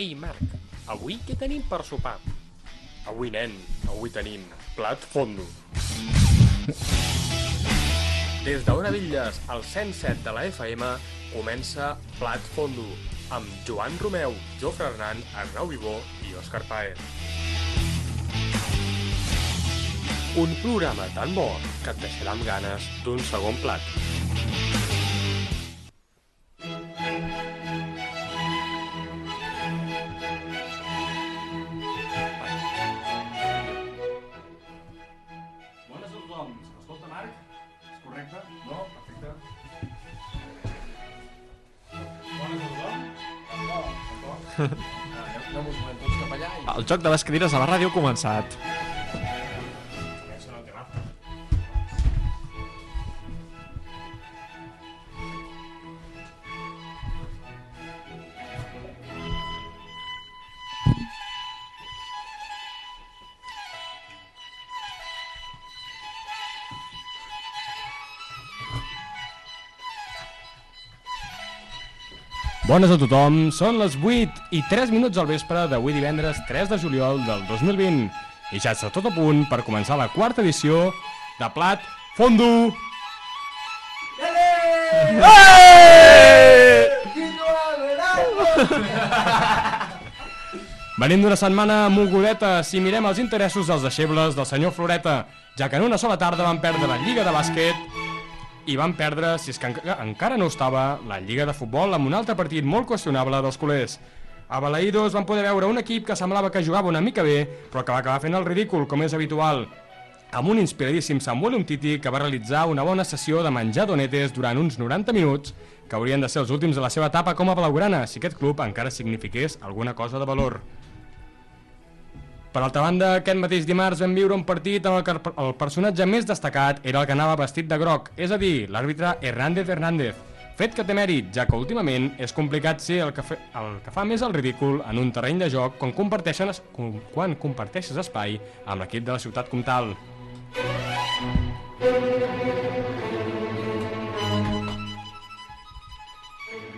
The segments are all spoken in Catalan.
Ei, Marc, avui què tenim per sopar? Avui, nen, avui tenim plat fondo. Des d'Ona Villes, al 107 de la FM, comença Plat Fondo, amb Joan Romeu, Jofre Hernan, Arnau Vivó i Òscar Paez. Un programa tan bo que et deixarà amb ganes d'un segon plat. Joc de les cadires a la ràdio començat. Bones a tothom, són les 8 i 3 minuts al vespre d'avui divendres 3 de juliol del 2020 i ja està tot a punt per començar la quarta edició de Plat Fondo! Venim d'una setmana mogudeta. Si mirem els interessos dels deixebles del senyor Floreta, ja que en una sola tarda van perdre la Lliga de Bàsquet i van perdre, si és que enca encara no estava, la Lliga de Futbol amb un altre partit molt qüestionable dels culers. A Balaïdos van poder veure un equip que semblava que jugava una mica bé, però que va acabar fent el ridícul, com és habitual, amb un inspiradíssim Samuel Umtiti que va realitzar una bona sessió de menjar donetes durant uns 90 minuts, que haurien de ser els últims de la seva etapa com a blaugrana, si aquest club encara signifiqués alguna cosa de valor. Per altra banda, aquest mateix dimarts vam viure un partit en el que el personatge més destacat era el que anava vestit de groc, és a dir, l'àrbitre Hernández Hernández, fet que té mèrit, ja que últimament és complicat ser el que, fe, el que fa més el ridícul en un terreny de joc quan, comparteixen, quan comparteixes espai amb l'equip de la ciutat comtal.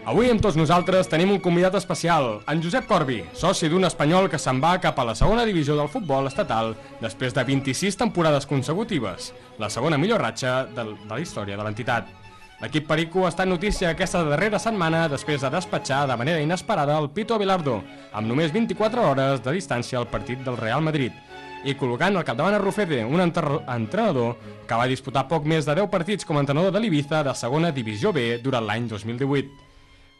Avui amb tots nosaltres tenim un convidat especial, en Josep Corbi, soci d'un espanyol que se'n va cap a la segona divisió del futbol estatal després de 26 temporades consecutives, la segona millor ratxa de, de la història de l'entitat. L'equip Perico està en notícia aquesta darrera setmana després de despatxar de manera inesperada el Pito Abelardo, amb només 24 hores de distància al partit del Real Madrid, i col·locant al capdavant a Rufete, un entrenador que va disputar poc més de 10 partits com a entrenador de l'Ibiza de segona divisió B durant l'any 2018.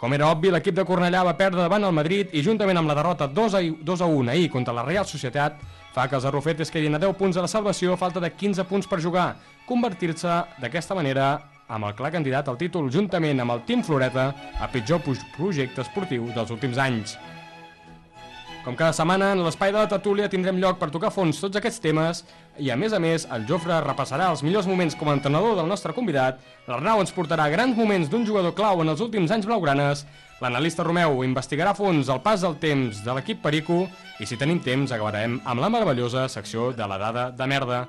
Com era obvi, l'equip de Cornellà va perdre davant el Madrid i juntament amb la derrota 2 a, 2 a 1 ahir contra la Real Societat fa que els arrofetes quedin a 10 punts a la salvació a falta de 15 punts per jugar, convertir-se d'aquesta manera amb el clar candidat al títol juntament amb el Team Floreta a pitjor projecte esportiu dels últims anys. Com cada setmana, en l'espai de la tertúlia tindrem lloc per tocar fons tots aquests temes i, a més a més, el Jofre repassarà els millors moments com a entrenador del nostre convidat, l'Arnau ens portarà grans moments d'un jugador clau en els últims anys blaugranes, l'analista Romeu investigarà a fons el pas del temps de l'equip Perico i, si tenim temps, acabarem amb la meravellosa secció de la dada de merda.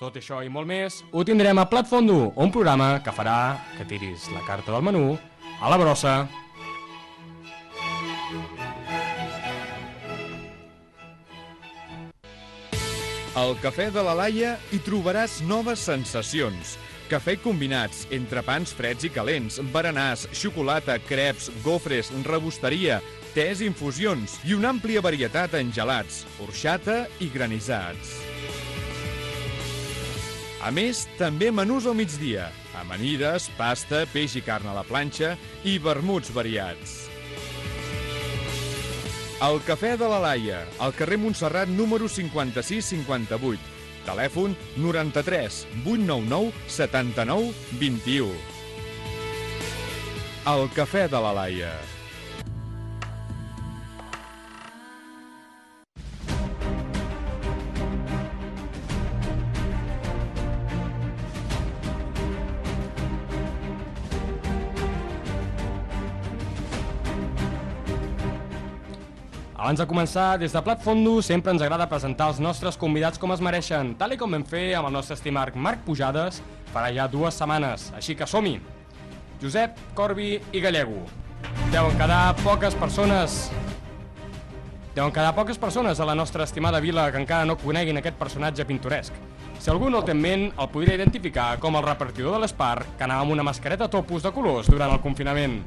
Tot això i molt més ho tindrem a Plat Fondo, un programa que farà que tiris la carta del menú a la brossa. Al Cafè de la Laia hi trobaràs noves sensacions. Cafè combinats, entrepans freds i calents, berenars, xocolata, creps, gofres, rebosteria, tés infusions i una àmplia varietat en gelats, orxata i granissats. A més, també menús al migdia, amanides, pasta, peix i carn a la planxa i vermuts variats. El Cafè de la Laia, al carrer Montserrat número 5658. Telèfon 93 899 79 21. El Cafè de la Laia. Abans de començar, des de Plat Fondo sempre ens agrada presentar els nostres convidats com es mereixen, tal i com vam fer amb el nostre estimat Marc Pujades farà ja dues setmanes, així que som-hi! Josep, Corbi i Gallego. Deuen quedar poques persones. Deuen quedar poques persones a la nostra estimada vila que encara no coneguin aquest personatge pintoresc. Si algú no el té en ment, el podria identificar com el repartidor de l'Espar que anava amb una mascareta topus de colors durant el confinament.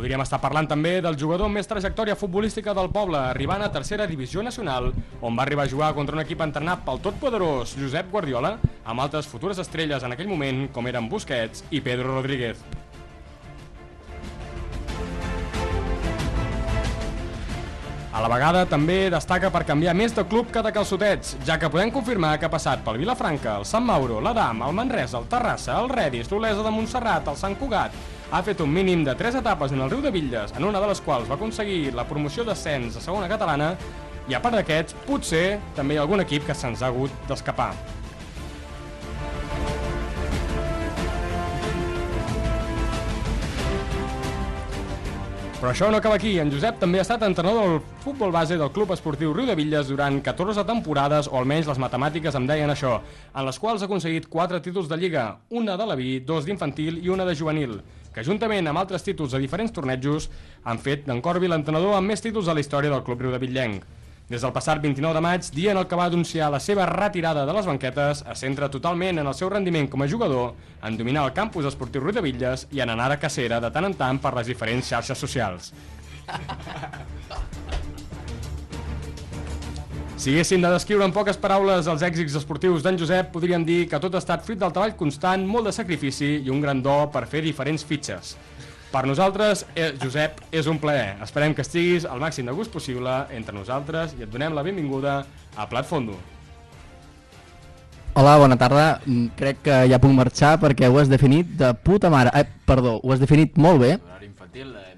Podríem estar parlant també del jugador amb més trajectòria futbolística del poble, arribant a tercera divisió nacional, on va arribar a jugar contra un equip entrenat pel totpoderós Josep Guardiola, amb altres futures estrelles en aquell moment, com eren Busquets i Pedro Rodríguez. A la vegada també destaca per canviar més de club que de calçotets, ja que podem confirmar que ha passat pel Vilafranca, el Sant Mauro, l'Adam, el Manresa, el Terrassa, el Redis, l'Olesa de Montserrat, el Sant Cugat, ha fet un mínim de 3 etapes en el riu de Villes, en una de les quals va aconseguir la promoció d'ascens a segona catalana, i a part d'aquests, potser també hi ha algun equip que se'ns ha hagut d'escapar. Però això no acaba aquí. En Josep també ha estat entrenador del futbol base del Club Esportiu Riu de Villes durant 14 temporades, o almenys les matemàtiques em deien això, en les quals ha aconseguit 4 títols de Lliga, una de la vi, dos d'infantil i una de juvenil, que juntament amb altres títols de diferents tornejos han fet d'en Corbi l'entrenador amb més títols a la història del Club Riu de Villenc. Des del passat 29 de maig, dia en el que va anunciar la seva retirada de les banquetes, es centra totalment en el seu rendiment com a jugador, en dominar el campus esportiu Ruiz de Villes i en anar de cacera de tant en tant per les diferents xarxes socials. Si haguéssim de descriure en poques paraules els èxits esportius d'en Josep, podríem dir que tot ha estat fruit del treball constant, molt de sacrifici i un gran do per fer diferents fitxes. Per nosaltres, eh, Josep, és un plaer. Esperem que estiguis al màxim de gust possible entre nosaltres i et donem la benvinguda a Plat Fondo. Hola, bona tarda. Mm, Crec que ja puc marxar perquè ho has definit de puta mare. Eh, perdó, ho has definit molt bé. L'horari infantil hem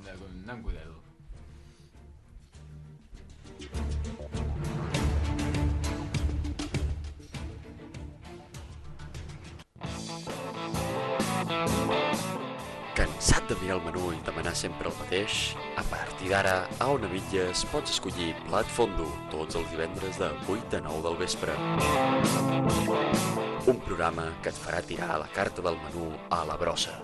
de mirar el menú i demanar sempre el mateix? A partir d'ara, a Ona Bitlles pots escollir Plat Fondo tots els divendres de 8 a 9 del vespre. Un programa que et farà tirar la carta del menú a la brossa.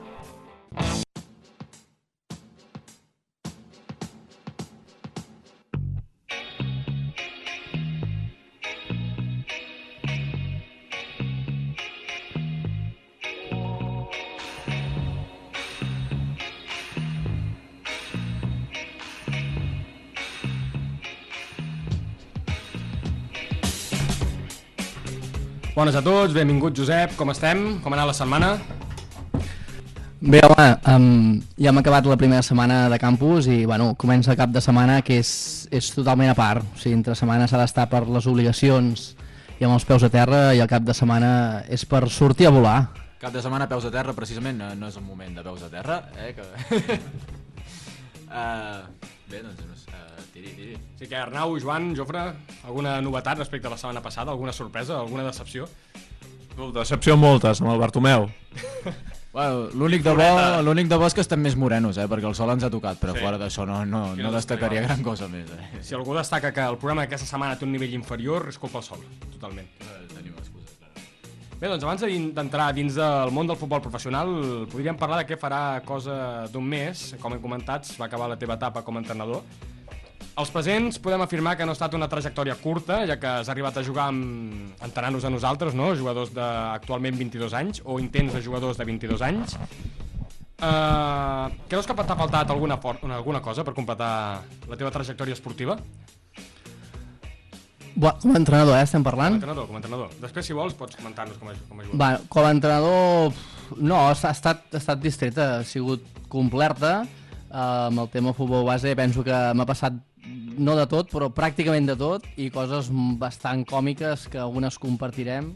Bones a tots, benvingut Josep, com estem? Com ha anat la setmana? Bé, home, um, ja hem acabat la primera setmana de campus i, bueno, comença el cap de setmana que és, és totalment a part. O sigui, entre setmana s'ha d'estar per les obligacions i amb els peus a terra i el cap de setmana és per sortir a volar. Cap de setmana peus a terra, precisament, no, no és el moment de peus a terra, eh? Que... uh, bé, doncs, no sé, uh, tiri, tiri. Sí que Arnau, Joan, Jofre, alguna novetat respecte a la setmana passada? Alguna sorpresa, alguna decepció? Uh, decepció moltes, amb el Bartomeu. Bueno, l'únic de bo, l'únic de bo és que estem més morenos, eh? perquè el sol ens ha tocat, però Sí. fora d'això no, no, no no destacaria gran cosa més. Eh? Si algú destaca que el programa d'aquesta setmana té un nivell inferior, és culpa del sol, totalment. Eh, Tenim. Bé, doncs abans d'entrar dins del món del futbol professional, podríem parlar de què farà cosa d'un mes. Com hem comentat, va acabar la teva etapa com a entrenador. Els presents podem afirmar que no ha estat una trajectòria curta, ja que has arribat a jugar amb... entrenant-nos a nosaltres, no? jugadors d'actualment 22 anys, o intents de jugadors de 22 anys. Uh, creus que t'ha faltat alguna, alguna cosa per completar la teva trajectòria esportiva? Buah, com a entrenador, eh, estem Com a parlant? entrenador, com a entrenador. Després, si vols, pots comentar-nos com a, com a jugador. Va, com a entrenador, no, ha estat, ha estat distreta, ha sigut completa. Uh, amb el tema futbol base penso que m'ha passat no de tot, però pràcticament de tot, i coses bastant còmiques que algunes compartirem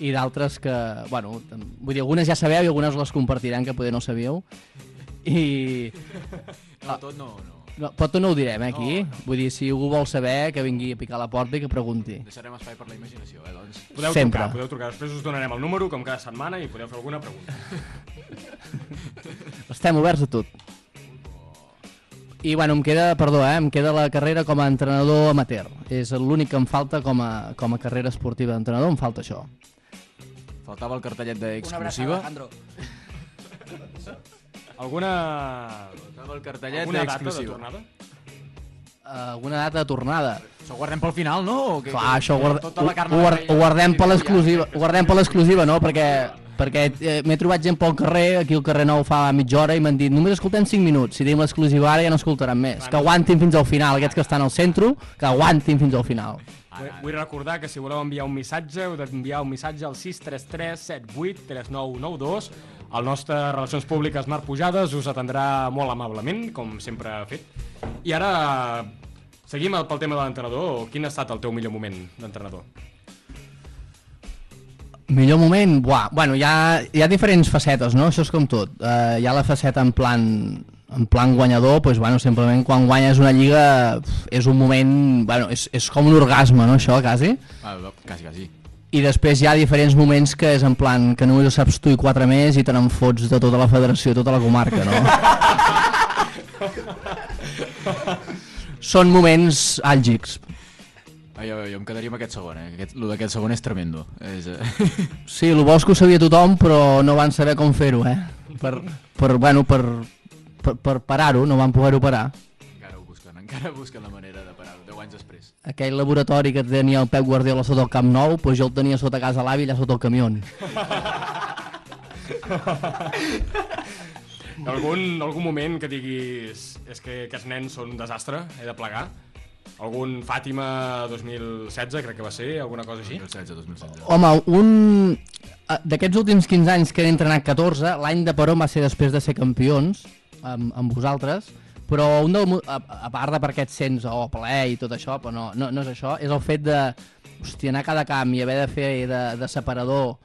i d'altres que, bueno, vull dir, algunes ja sabeu i algunes les compartirem que poder no sabíeu. I... No, tot no, no. No, però tot no ho direm, eh, aquí. Vull dir, si algú vol saber, que vingui a picar a la porta i que pregunti. Deixarem espai per la imaginació, eh, doncs. Podeu Sempre. trucar, podeu trucar. Després us donarem el número, com cada setmana, i podeu fer alguna pregunta. Estem oberts a tot. I bueno, em queda, perdó, eh, em queda la carrera com a entrenador amateur. És l'únic que em falta com a, com a carrera esportiva d'entrenador, em falta això. Faltava el cartellet d'exclusiva. Alguna... Amb el cartellet Alguna data de exclusiva. tornada? Uh, alguna data de tornada. Això ho guardem pel final, no? O que, Clar, això ho, guard... tota la carn ho, guard... ho guardem per l'exclusiva, ho guardem per l'exclusiva, no? Perquè, perquè eh, m'he trobat gent pel carrer, aquí al carrer Nou fa mitja hora, i m'han dit, només escoltem 5 minuts, si tenim l'exclusiva ara ja no escoltaran més. Que aguantin fins al final, aquests que estan al centre, que aguantin fins al final. Vull, vull recordar que si voleu enviar un missatge, heu d'enviar un missatge al 633 78 3992. El nostre Relacions Públiques Marc Pujades us atendrà molt amablement, com sempre ha fet. I ara seguim el- pel tema de l'entrenador. Quin ha estat el teu millor moment d'entrenador? Millor moment? Buah, bueno, hi ha, hi ha diferents facetes, no? Això és com tot. Uh, hi ha la faceta en plan, en plan guanyador, pues, bueno, simplement quan guanyes una lliga és un moment... Bueno, és, és com un orgasme, no, això, quasi? Ah, quasi, quasi. I després hi ha diferents moments que és en plan que només ho saps tu i quatre més i te n'en fots de tota la federació, tota la comarca, no? Són moments àlgics. Ah, jo, jo em quedaria amb aquest segon, eh? Aquest, lo d'aquest segon és tremendo. És, eh... Sí, el bo és que ho sabia tothom, però no van saber com fer-ho, eh? Per, per, bueno, per, per, per parar-ho, no van poder-ho parar. Encara busquen, la manera de parar-ho, 10 anys després. Aquell laboratori que tenia el Pep Guardiola sota el Camp Nou, doncs jo el tenia sota casa l'avi, allà sota el camió. Algun, algun moment que diguis és que aquests nens són un desastre, he de plegar? Algun Fàtima 2016, crec que va ser, alguna cosa així? 2016, 2016. Home, un... eh, D'aquests últims 15 anys que he entrenat 14, l'any de Peró va ser després de ser campions, amb, amb vosaltres, però un del, a, a part de per aquest sens o plaer i tot això, però no, no, no és això, és el fet de hòstia, anar a cada camp i haver de fer de, de separador.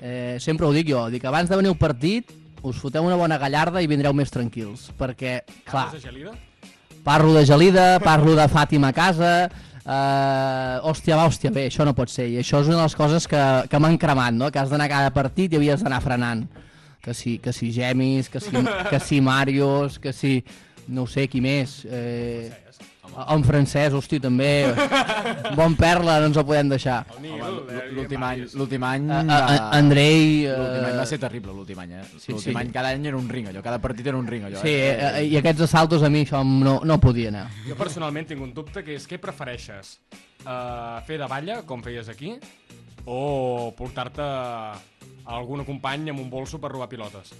Eh, sempre ho dic jo, dic abans de venir al partit us foteu una bona gallarda i vindreu més tranquils, perquè, clar, Parles de gelida? Parlo de Gelida, parlo de Fàtima a casa... Uh, hòstia, va, hòstia, bé, això no pot ser. I això és una de les coses que, que m'han cremat, no? Que has d'anar a cada partit i havies d'anar frenant. Que si, que si Gemis, que si, que si Marios, que si... No ho sé, qui més. Eh, en francès, hosti, també. Bon perla, no ens el podem deixar. Eh, l'últim any, l'últim any A, a, Andrei... L'últim any va Eh, ser terrible, l'últim any, eh? Sí, l'últim sí. any cada any era un ring, allò, cada partit era un ring, allò. sí, eh? eh, i aquests assaltos a mi això no, no podia anar. Jo personalment tinc un dubte que és què prefereixes? Uh, fer de balla, com feies aquí, o portar-te algun company amb un bolso per robar pilotes?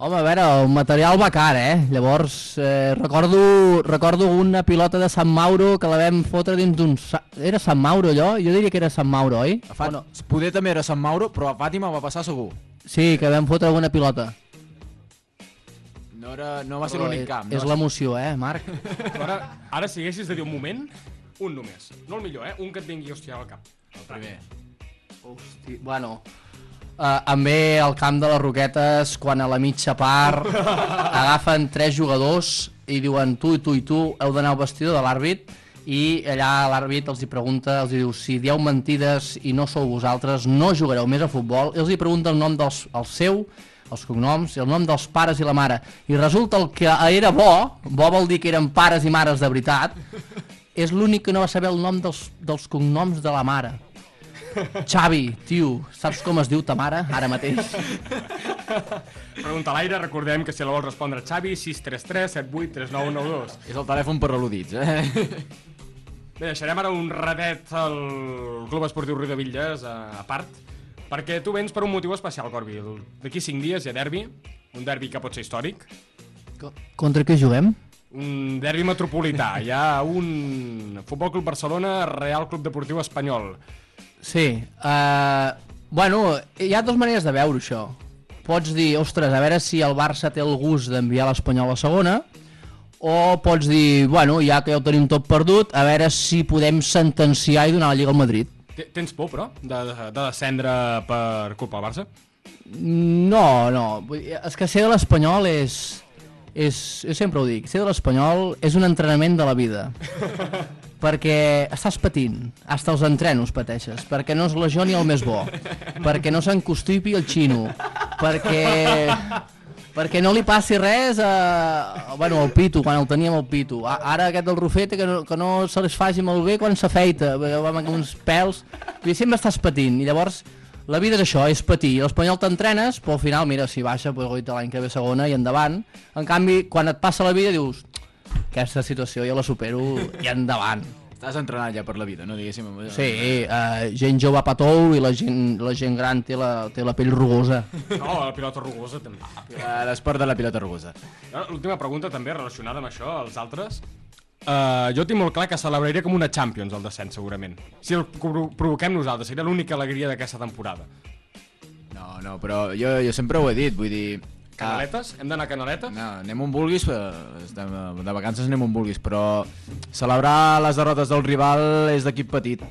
Home, a veure, el material va car, eh? Llavors, eh, recordo, recordo una pilota de Sant Mauro que la vam fotre dins d'un... sa- Era Sant Mauro, allò? Jo diria que era Sant Mauro, oi? A Fat... No? Poder també era Sant Mauro, però a Fàtima va passar segur. Sí, que vam fotre alguna pilota. No, era, no va ser Però l'únic és- camp. És no va l'emoció, eh, Marc? Tu Ara, ara si haguessis de dir un moment, un només. No el millor, eh? Un que et vingui, hòstia, al cap. ser el primer. Hosti, bueno... Uh, també al camp de les Roquetes, quan a la mitja part agafen tres jugadors i diuen tu i tu i tu heu d'anar al vestidor de l'àrbit i allà l'àrbit els hi pregunta, els hi diu si dieu mentides i no sou vosaltres no jugareu més a futbol, i els hi pregunta el nom dels, el seu, els cognoms i el nom dels pares i la mare. I resulta el que era bo, bo vol dir que eren pares i mares de veritat és l'únic que no va saber el nom dels, dels cognoms de la mare Xavi, tio, saps com es diu ta mare ara mateix? Pregunta a l'aire, recordem que si la vols respondre Xavi, 633 78 3992. És el telèfon per al·ludits, eh? Bé, deixarem ara un ratet al Club Esportiu Riudevilles a, a part, perquè tu vens per un motiu especial, Corbi. D'aquí 5 dies hi ha derbi, un derbi que pot ser històric, Contra què juguem? un derbi metropolità. Hi ha un Futbol Club Barcelona, Real Club Deportiu Espanyol. Sí, uh, bueno, hi ha dues maneres de veure això. Pots dir, ostres, a veure si el Barça té el gust d'enviar l'Espanyol a segona, o pots dir, bueno, ja que ja ho tenim tot perdut, a veure si podem sentenciar i donar la Lliga al Madrid. Te- Tens por, però, de, de descendre per culpa del Barça? No, no, és que ser de l'Espanyol és, és... Jo sempre ho dic, ser de l'Espanyol és un entrenament de la vida. perquè estàs patint, hasta els entrenos pateixes, perquè no és la jo ni el més bo, perquè no s'encostipi el xino, perquè perquè no li passi res a, bueno, al Pitu, quan el teníem al Pitu. A, ara aquest del Rufete, que no, que no se les faci bé quan s'afeita, va amb uns pèls. Dir, sempre estàs patint, i llavors la vida és això, és patir. I l'Espanyol t'entrenes, però al final, mira, si baixa, pues, l'any que ve segona i endavant. En canvi, quan et passa la vida dius, aquesta situació jo la supero i endavant. Estàs entrenat ja per la vida, no? Diguéssim. Sí, eh, gent jove patou i la gent, la gent gran té la, té la pell rugosa. No, la pilota rugosa també. Eh, L'esport de la pilota rugosa. L'última pregunta també relacionada amb això, els altres. Uh, jo tinc molt clar que celebraria com una Champions el descens, segurament. Si el pro- provoquem nosaltres, seria l'única alegria d'aquesta temporada. No, no, però jo, jo sempre ho he dit, vull dir... Canaletes? Hem d'anar a Canaletes? No, anem on vulguis, estem, de vacances anem on vulguis, però celebrar les derrotes del rival és d'equip petit.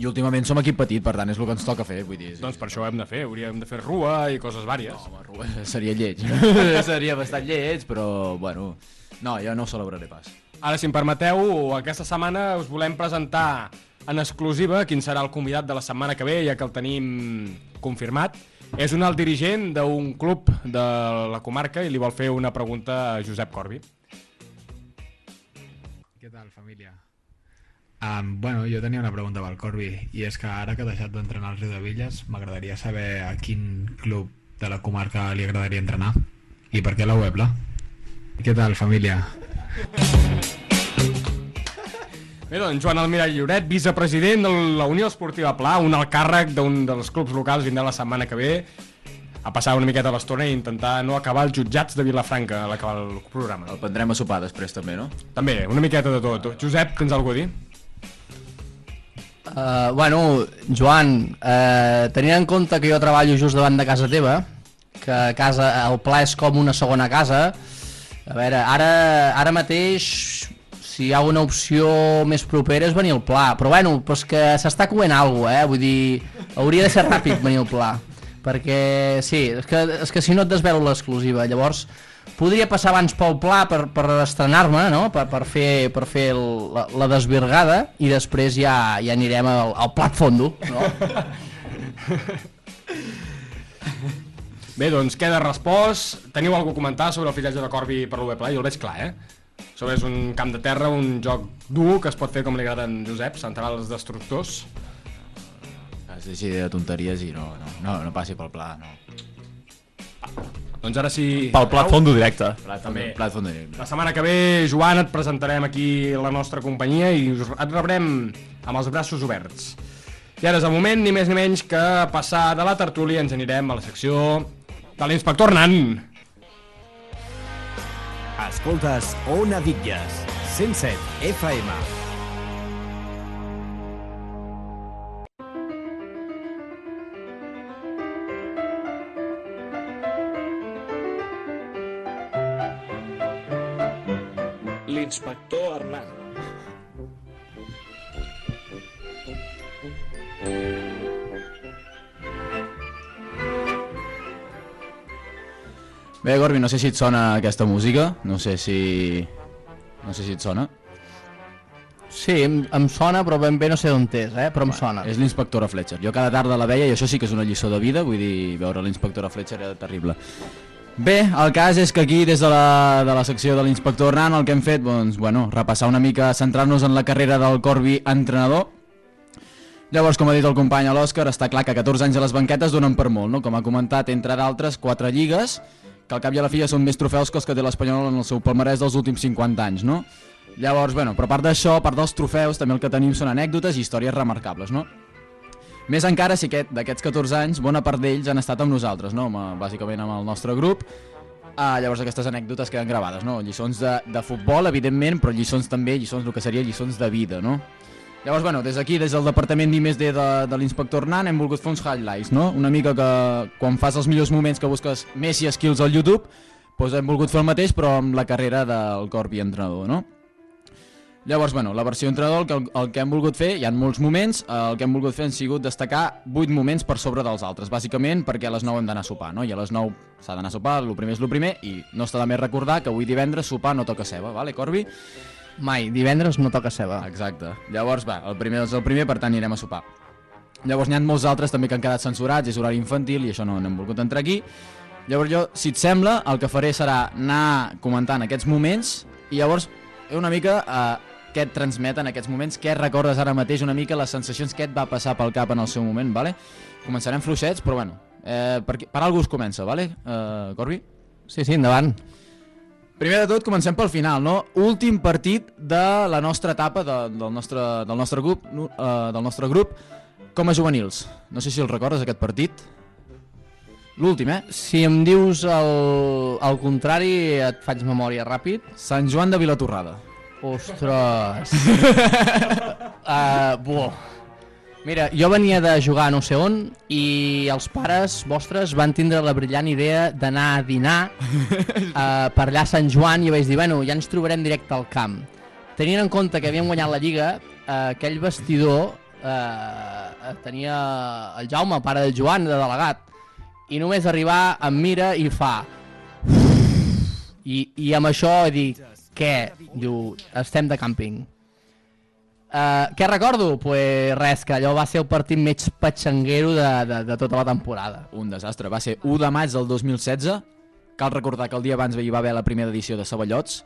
I últimament som equip petit, per tant és el que ens toca fer, vull dir... Doncs per això ho hem de fer, hauríem de fer rua i coses vàries. Home, Rubén, seria lleig. seria bastant lleig, però, bueno... No, jo no ho celebraré pas. Ara, si em permeteu, aquesta setmana us volem presentar en exclusiva quin serà el convidat de la setmana que ve, ja que el tenim confirmat. És un alt dirigent d'un club de la comarca i li vol fer una pregunta a Josep Corbi. Què tal, família? Um, bueno, jo tenia una pregunta pel Corbi, i és que ara que ha deixat d'entrenar al Riu de Villes, m'agradaria saber a quin club de la comarca li agradaria entrenar, i per què la Uebla? Què tal, família? Bé, doncs, Joan Almirall Lloret, vicepresident de la Unió Esportiva Pla, un alt càrrec d'un dels clubs locals vindrà la setmana que ve a passar una miqueta l'estona i intentar no acabar els jutjats de Vilafranca a l'acabar el programa. El prendrem a sopar després també, no? També, una miqueta de tot. Josep, tens alguna cosa a dir? Uh, bueno, Joan, uh, tenint en compte que jo treballo just davant de casa teva, que casa, el pla és com una segona casa, a veure, ara, ara mateix, si hi ha una opció més propera és venir al pla, però bueno, però és que s'està coent alguna eh? vull dir, hauria de ser ràpid venir al pla, perquè sí, és que, és que si no et desvelo l'exclusiva, llavors podria passar abans pel pla per, per estrenar-me, no? per, per fer, per fer el, la, la desvirgada i després ja, ja anirem al, al plat fondo. No? Bé, doncs queda respost. Teniu alguna a comentar sobre el fitxatge de Corbi per l'UB Play? Jo el veig clar, eh? Sobre és un camp de terra, un joc dur que es pot fer com li agrada a en Josep, centrar els destructors. Es deixi de tonteries i no, no, no, no passi pel pla, no. Doncs ara sí... Pel plat fondo directe. Plat, També. plat fondo directe. La setmana que ve, Joan, et presentarem aquí la nostra companyia i us- et rebrem amb els braços oberts. I ara és el moment, ni més ni menys que passar de la tertúlia ens anirem a la secció de l'inspector Nan. Escoltes Ona Bitlles, 107 FM. L'inspector Hernán. Bé, Gorbi, no sé si et sona aquesta música, no sé si... No sé si et sona. Sí, em, em sona, però ben bé no sé d'on és, eh? però em sona. És l'inspectora Fletcher. Jo cada tarda la veia i això sí que és una lliçó de vida, vull dir, veure l'inspectora Fletcher era terrible. Bé, el cas és que aquí, des de la, de la secció de l'inspector Hernán, el que hem fet, doncs, bueno, repassar una mica, centrar-nos en la carrera del Corbi entrenador. Llavors, com ha dit el company a l'Òscar, està clar que 14 anys a les banquetes donen per molt, no? Com ha comentat, entre d'altres, quatre lligues, que al cap i a la fi ja són més trofeus que els que té l'Espanyol en el seu palmarès dels últims 50 anys, no? Llavors, bueno, però a part d'això, a part dels trofeus, també el que tenim són anècdotes i històries remarcables, no? Més encara si aquest, d'aquests 14 anys, bona part d'ells han estat amb nosaltres, no? Bàsicament amb el nostre grup. Ah, llavors aquestes anècdotes queden gravades, no? Lliçons de, de futbol, evidentment, però lliçons també, lliçons, el que seria lliçons de vida, no? Llavors, bueno, des d'aquí, des del departament d'I+D de, de l'inspector Hernán, hem volgut fer uns highlights, no? Una mica que quan fas els millors moments que busques Messi skills al YouTube, doncs hem volgut fer el mateix, però amb la carrera del Corbi entrenador, no? Llavors, bueno, la versió entrenador, el que, el que hem volgut fer, hi ha molts moments, el que hem volgut fer han sigut destacar 8 moments per sobre dels altres, bàsicament perquè a les 9 hem d'anar a sopar, no? I a les 9 s'ha d'anar a sopar, el primer és el primer, i no està de més recordar que avui divendres sopar no toca ceba, vale, Corbi? Mai, divendres no toca ceba. Exacte. Llavors, va, el primer és el primer, per tant anirem a sopar. Llavors n'hi ha molts altres també que han quedat censurats, és horari infantil i això no n'hem volgut entrar aquí. Llavors jo, si et sembla, el que faré serà anar comentant aquests moments i llavors una mica eh, què et transmet en aquests moments, què recordes ara mateix una mica, les sensacions que et va passar pel cap en el seu moment, vale? Començarem fluixets, però bueno, eh, per, per algú es comença, vale? Eh, Corbi? Sí, sí, endavant. Primer de tot, comencem pel final, no? Últim partit de la nostra etapa, de, del, nostre, del, nostre grup, eh, del nostre grup com a juvenils. No sé si el recordes, aquest partit. L'últim, eh? Si em dius el, el contrari, et faig memòria ràpid. Sant Joan de Vilatorrada. Ostres. uh, buah. Mira, jo venia de jugar no sé on i els pares vostres van tindre la brillant idea d'anar a dinar uh, per allà a Sant Joan i vaig dir, bueno, ja ens trobarem directe al camp. Tenint en compte que havíem guanyat la Lliga, uh, aquell vestidor uh, tenia el Jaume, pare del Joan, de delegat, i només arribar em mira i fa... I, i amb això dic, què? Diu, estem de càmping. Uh, què recordo? Pues res, que allò va ser el partit més patxanguero de, de, de tota la temporada. Un desastre. Va ser 1 de maig del 2016. Cal recordar que el dia abans hi va haver la primera edició de Ceballots.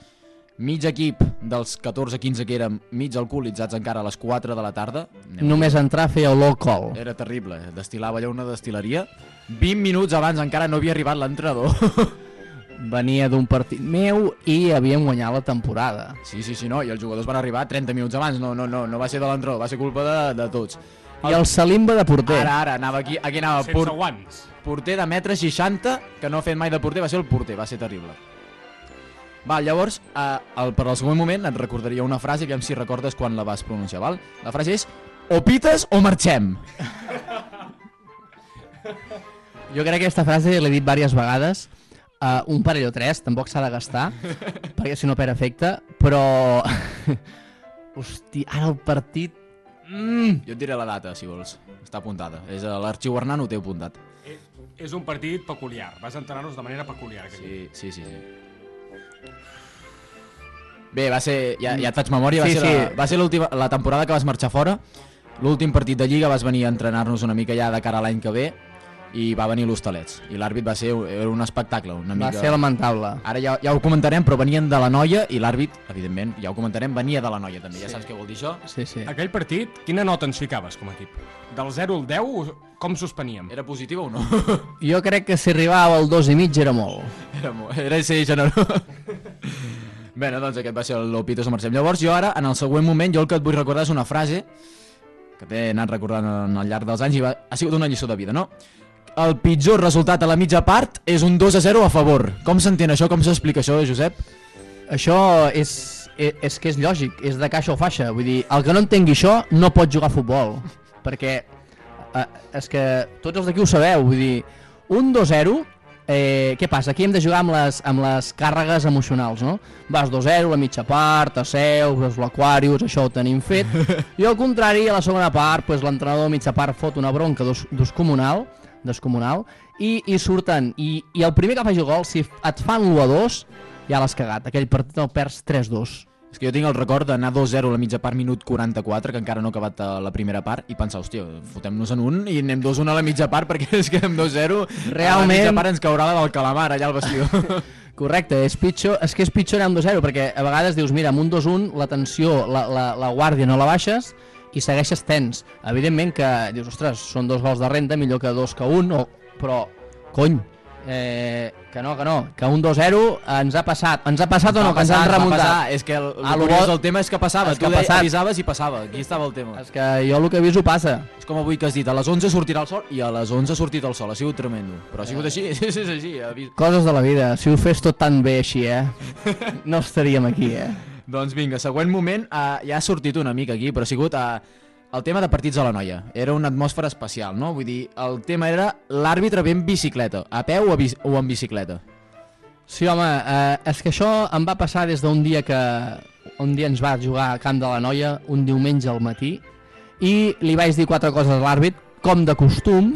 Mig equip dels 14-15 que érem mig alcoholitzats encara a les 4 de la tarda. Anem Només entrar feia olor col. Era terrible, eh? destilava allà una destil·leria. 20 minuts abans encara no havia arribat l'entrenador. Venia d'un partit meu i havíem guanyat la temporada. Sí, sí, sí, no, i els jugadors van arribar 30 minuts abans, no, no, no, no va ser de l'entrenador, va ser culpa de, de tots. I el Salimba de porter. Ara, ara, anava aquí, aquí anava Sense por- guants. porter de metre 60, que no ha fet mai de porter, va ser el porter, va ser terrible. Va, llavors, eh, el, per al següent moment et recordaria una frase, aviam si recordes quan la vas pronunciar, val? La frase és, o pites o marxem. Jo crec que aquesta frase l'he dit diverses vegades. Uh, un parell o tres, tampoc s'ha de gastar, perquè si no perd efecte, però... Hosti, ara el partit... Mm. Jo et diré la data, si vols. Està apuntada. És a l'arxiu Hernán ho té apuntat. Eh, És un partit peculiar. Vas entrenar-nos de manera peculiar. Sí, sí, sí. sí. Bé, va ser... Ja, ja et faig memòria. Va Sí, ser, sí. la, va ser l'última la temporada que vas marxar fora. L'últim partit de Lliga vas venir a entrenar-nos una mica ja de cara a l'any que ve i va venir l'Hostalets. I l'àrbit va ser era un espectacle. Una Va mica... ser lamentable. Ara ja, ja ho comentarem, però venien de la noia i l'àrbit, evidentment, ja ho comentarem, venia de la noia també. Ja saps què vol dir això? Sí, sí. Aquell partit, quina nota ens ficaves com a equip? Del 0 al 10, com suspeníem? Era positiu o no? Jo crec que si arribava al dos i mig era molt. Era, mo- era ser generós. Bé, no, doncs aquest va ser el Lopitos o Marcem. Llavors jo ara, en el següent moment, jo el que et vull recordar és una frase que t'he anat recordant en- al llarg dels anys i va, ha sigut una lliçó de vida, no? El pitjor resultat a la mitja part és un 2 a 0 a favor. Com s'entén això? Com s'explica això, Josep? Això és, és, és que és lògic, és de caixa o faixa. Vull dir, el que no entengui això no pot jugar a futbol. Perquè eh, és que tots els d'aquí ho sabeu. Vull dir, un 2-0, eh, què passa? Aquí hem de jugar amb les, amb les càrregues emocionals, no? Vas 2-0, la mitja part, asseus, veus l'Aquarius, això ho tenim fet. I al contrari, a la segona part, pues, l'entrenador a mitja part fot una bronca dos, descomunal, descomunal i, i surten. I, I el primer que faci gol, si et fan l'1 a 2, ja l'has cagat. Aquell partit el perds 3-2. És que jo tinc el record d'anar 2-0 a la mitja part, minut 44, que encara no ha acabat eh, la primera part, i pensar, hòstia, fotem-nos en un i anem 2-1 a la mitja part, perquè és que amb 2-0 a la Realment- mitja part ens caurà la del calamar allà al vestidor. Correcte, és pitjor, és que és pitjor anar amb 2-0, perquè a vegades dius, mira, amb un 2-1 la tensió, la, la, la guàrdia no la baixes i segueixes tens. Evidentment que dius, ostres, són dos gols de renda, millor que dos que un, o... però, cony, eh, que no, que no, que un 2-0 ens ha passat, ens ha passat o no, Va que ens passar, han remuntat. passar. És que el, el, lo curiós del tema és que passava, És tu que passat. avisaves i passava, aquí estava el tema. És que jo el que ho passa. És com avui que has dit, a les 11 sortirà el sol i a les 11 ha sortit el sol, ha sigut tremendo. Però ha sigut així, sí, sí, és així. avis- Coses de la vida, si ho fes tot tan bé així, eh? No estaríem aquí, eh? Doncs vinga, següent moment, uh, ja ha sortit una mica aquí, però ha sigut uh, el tema de partits a la noia. Era una atmosfera especial, no? Vull dir, el tema era l'àrbitre ve en bicicleta, a peu o, a bici o en bicicleta. Sí, home, eh, és que això em va passar des d'un dia que un dia ens va jugar a Camp de la Noia, un diumenge al matí, i li vaig dir quatre coses a l'àrbit, com de costum,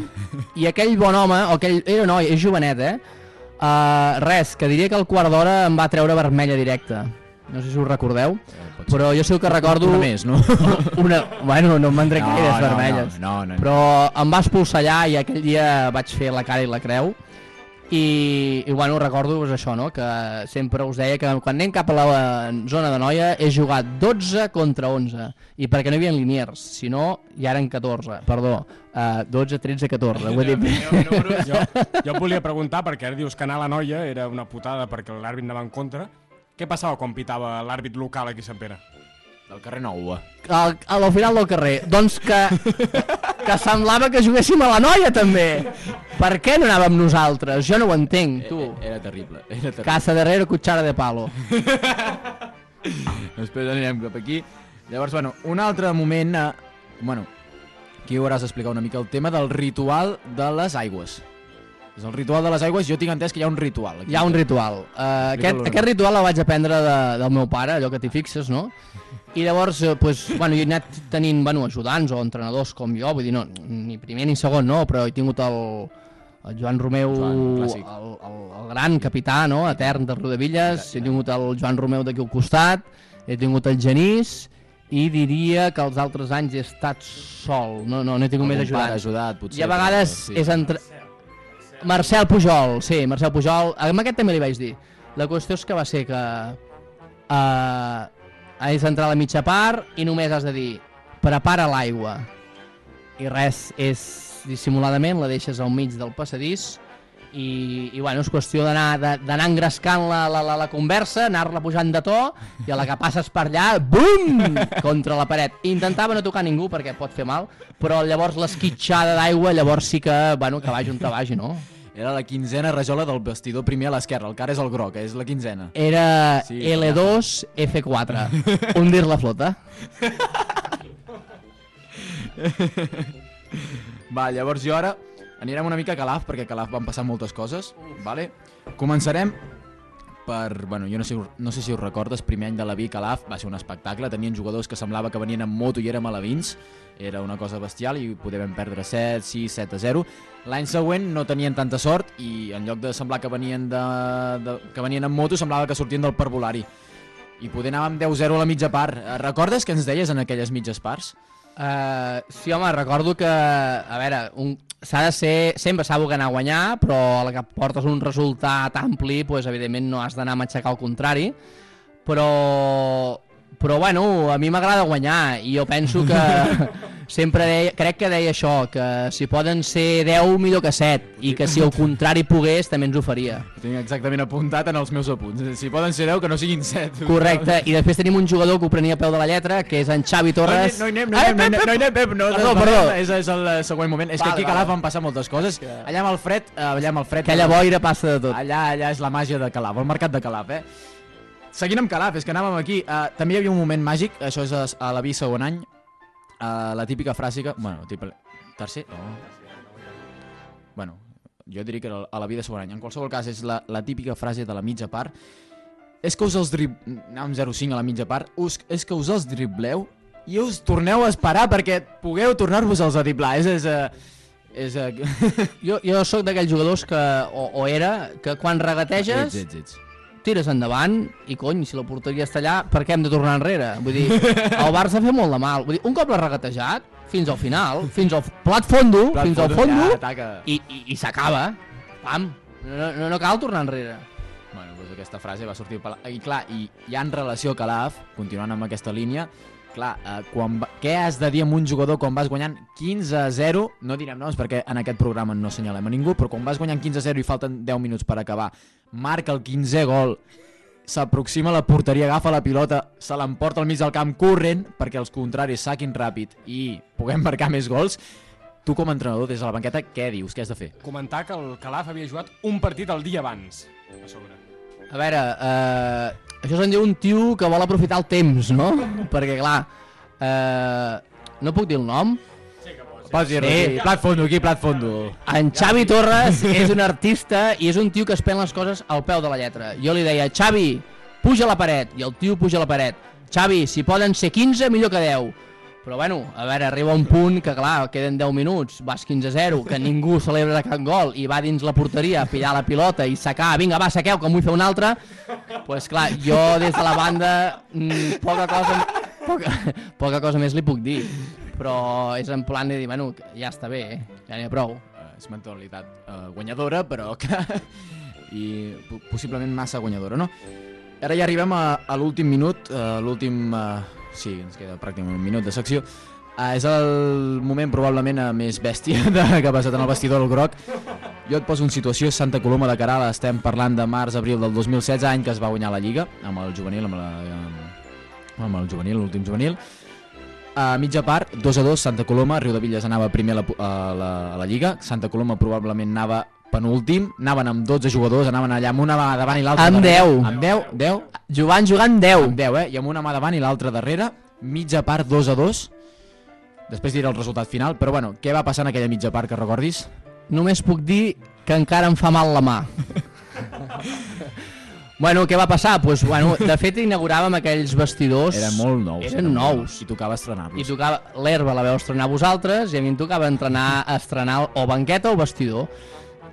i aquell bon home, o aquell, era noi, és jovenet, eh? Uh, res, que diria que al quart d'hora em va treure vermella directa. No sé si us recordeu, però jo sí que recordo... Una més, no? Una, bueno, no em van No, gaires no, vermelles. no, no, no. Però em va expulsar allà i aquell dia vaig fer la cara i la creu. i, i bueno, recordo pues, això, no? que sempre us deia que quan anem cap a la zona de noia he jugat 12 contra 11 i perquè no hi havia liniers, si no ja eren 14, perdó, uh, 12, 13, 14 vull dir... jo, jo et volia preguntar, perquè ara dius que anar a la noia era una putada perquè l'àrbit anava en contra. Què passava quan pitava l'àrbit local aquí a Sant Pere? Del carrer Nou. al, a la final del carrer. Doncs que, que semblava que juguéssim a la noia també. Per què no anàvem nosaltres? Jo no ho entenc, tu. Era terrible, era terrible. Casa darrere, cuchara de palo. Després anirem cap aquí. Llavors, bueno, un altre moment... Eh, bueno, aquí ho hauràs d'explicar una mica el tema del ritual de les aigües. És el ritual de les aigües, jo tinc entès que hi ha un ritual. Aquí. Hi ha un ritual. Uh, aquest, aquest ritual el vaig aprendre de, del meu pare, allò que t'hi fixes, no? I llavors, eh, pues, bueno, jo he anat tenint bueno, ajudants o entrenadors com jo, vull dir, no, ni primer ni segon, no, però he tingut el, el Joan Romeu, Joan, el, el, el gran capità, no?, etern del Rodavilles, he tingut el Joan Romeu d'aquí al costat, he tingut el Genís, i diria que els altres anys he estat sol, no, no, no he tingut Algun més ajudants. pare ajudat, potser, I a vegades però sí. és entre... Marcel Pujol, sí, Marcel Pujol. Amb aquest també li vaig dir. La qüestió és que va ser que uh, has d'entrar a la mitja part i només has de dir prepara l'aigua. I res, és dissimuladament, la deixes al mig del passadís i, i bueno, és qüestió d'anar engrescant la, la, la, la conversa, anar-la pujant de to i a la que passes per allà, bum, contra la paret. Intentava no tocar ningú perquè pot fer mal, però llavors l'esquitxada d'aigua llavors sí que, bueno, que vagi on te vagi, no? Era la quinzena rajola del vestidor primer a l'esquerra, el cara és el groc, és la quinzena. Era Sí, L2 F4, hundir la flota. Va, llavors jo ara anirem una mica a Calaf, perquè a Calaf van passar moltes coses, vale? Començarem per, bueno, jo no sé, no sé si us recordes, primer any de la Vic Calaf va ser un espectacle, tenien jugadors que semblava que venien en moto i eren alevins, era una cosa bestial i podem perdre 7, 6, 7 a 0. L'any següent no tenien tanta sort i en lloc de semblar que venien, de, de, que venien en moto semblava que sortien del parvulari. I poder anàvem 10-0 a la mitja part. Eh, Recordes què ens deies en aquelles mitges parts? Uh, sí, home, recordo que, a veure, un, s'ha de ser, sempre s'ha de anar a guanyar, però a la que portes un resultat ampli, pues, evidentment no has d'anar a matxacar al contrari, però, però bueno, a mi m'agrada guanyar i jo penso que sempre deia, crec que deia això, que si poden ser 10 millor que 7 i que si al contrari pogués també ens ho faria. Ho tinc exactament apuntat en els meus apunts. Si poden ser 10, que no siguin 7. Correcte, i després tenim un jugador que ho prenia a peu de la lletra, que és en Xavi Torres. No hi anem, no hi anem, no hi anem, Pep, no, Perdó, no, perdó. És, és el eh, següent moment. És que aquí a. Calaf van passar moltes coses. Allà amb el fred, eh, allà amb el fred... Aquella boira passa de tot. Allà, allà és la màgia de Calaf, el mercat de Calaf, eh? Seguint amb Calaf, és que anàvem aquí. Uh, també hi havia un moment màgic, això és a, a la vi segon any, uh, la típica frase que... Bueno, típica... Tercer? No. Bueno, jo diria que a la vida any. En qualsevol cas, és la, la típica frase de la mitja part. És que us els drib... Anàvem 0-5 a la mitja part. Us, és que us els dribleu i us torneu a esperar perquè pugueu tornar-vos-els a driblar. És... és uh, és uh, Jo, jo sóc d'aquells jugadors que, o, o era, que quan regateges, ets, ets, ets. Tires endavant i cony, si la porteria està allà, per què hem de tornar enrere? Vull dir, el Barça fa molt de mal. Vull dir, un cop l'ha regatejat, fins al final, fins al plat fondo, Plat fins al fondo, ja, i, i, i s'acaba. Pam, no, no, no cal tornar enrere. Bueno, doncs aquesta frase va sortir... I clar, i ja en relació a Calaf, continuant amb aquesta línia, clar, eh, quan va... què has de dir amb un jugador quan vas guanyant 15 a 0? No direm noms perquè en aquest programa no assenyalem a ningú, però quan vas guanyant 15 a 0 i falten 10 minuts per acabar, marca el 15è gol, s'aproxima a la porteria, agafa la pilota, se l'emporta al mig del camp corrent perquè els contraris saquin ràpid i puguem marcar més gols, tu com a entrenador des de la banqueta, què dius? Què has de fer? Comentar que el Calaf havia jugat un partit el dia abans, a sobre. A veure, eh, això se'n diu un tio que vol aprofitar el temps, no? Perquè, clar, eh, no puc dir el nom? Pots dir-ho aquí, plat fondo, aquí, plat fondo. En Xavi Torres és un artista i és un tio que es pren les coses al peu de la lletra. Jo li deia, Xavi, puja a la paret, i el tio puja a la paret. Xavi, si poden ser 15, millor que 10. Però bueno, a veure, arriba un punt que clar, queden 10 minuts, vas 15-0, que ningú celebra cap gol i va dins la porteria a pillar la pilota i sacar, vinga va, saqueu, que en vull fer un altre. Doncs pues, clar, jo des de la banda mm, poca cosa, poca, poca cosa més li puc dir. Però és en plan de dir, bueno, ja està bé, eh? ja n'hi ha prou. és mentalitat eh, guanyadora, però que... i po- possiblement massa guanyadora, no? Ara ja arribem a, a l'últim minut, uh, l'últim... Uh, sí, ens queda pràcticament un minut de secció. Uh, és el moment probablement uh, més bèstia de, que ha passat en el vestidor del groc. Jo et poso en situació Santa Coloma de Caral, estem parlant de març-abril del 2016, any que es va guanyar la Lliga, amb el juvenil, amb, la, amb, amb el juvenil, l'últim juvenil. A mitja part, 2 a 2, Santa Coloma, Riu de Villes anava primer a la, a la, a la Lliga, Santa Coloma probablement anava penúltim, anaven amb 12 jugadors, anaven allà amb una mà davant i l'altra Amb darrere. 10. Amb 10, 10. Jugant, jugant 10. Amb 10, eh? I amb una mà davant i l'altra darrere, mitja part 2 a 2. Després diré el resultat final, però bueno, què va passar en aquella mitja part que recordis? Només puc dir que encara em fa mal la mà. bueno, què va passar? Pues, bueno, de fet, inauguràvem aquells vestidors... Eren molt nous. Eren nous. I tocava estrenar-los. I tocava l'herba la veu estrenar vosaltres i a mi em tocava entrenar a estrenar o banqueta o vestidor.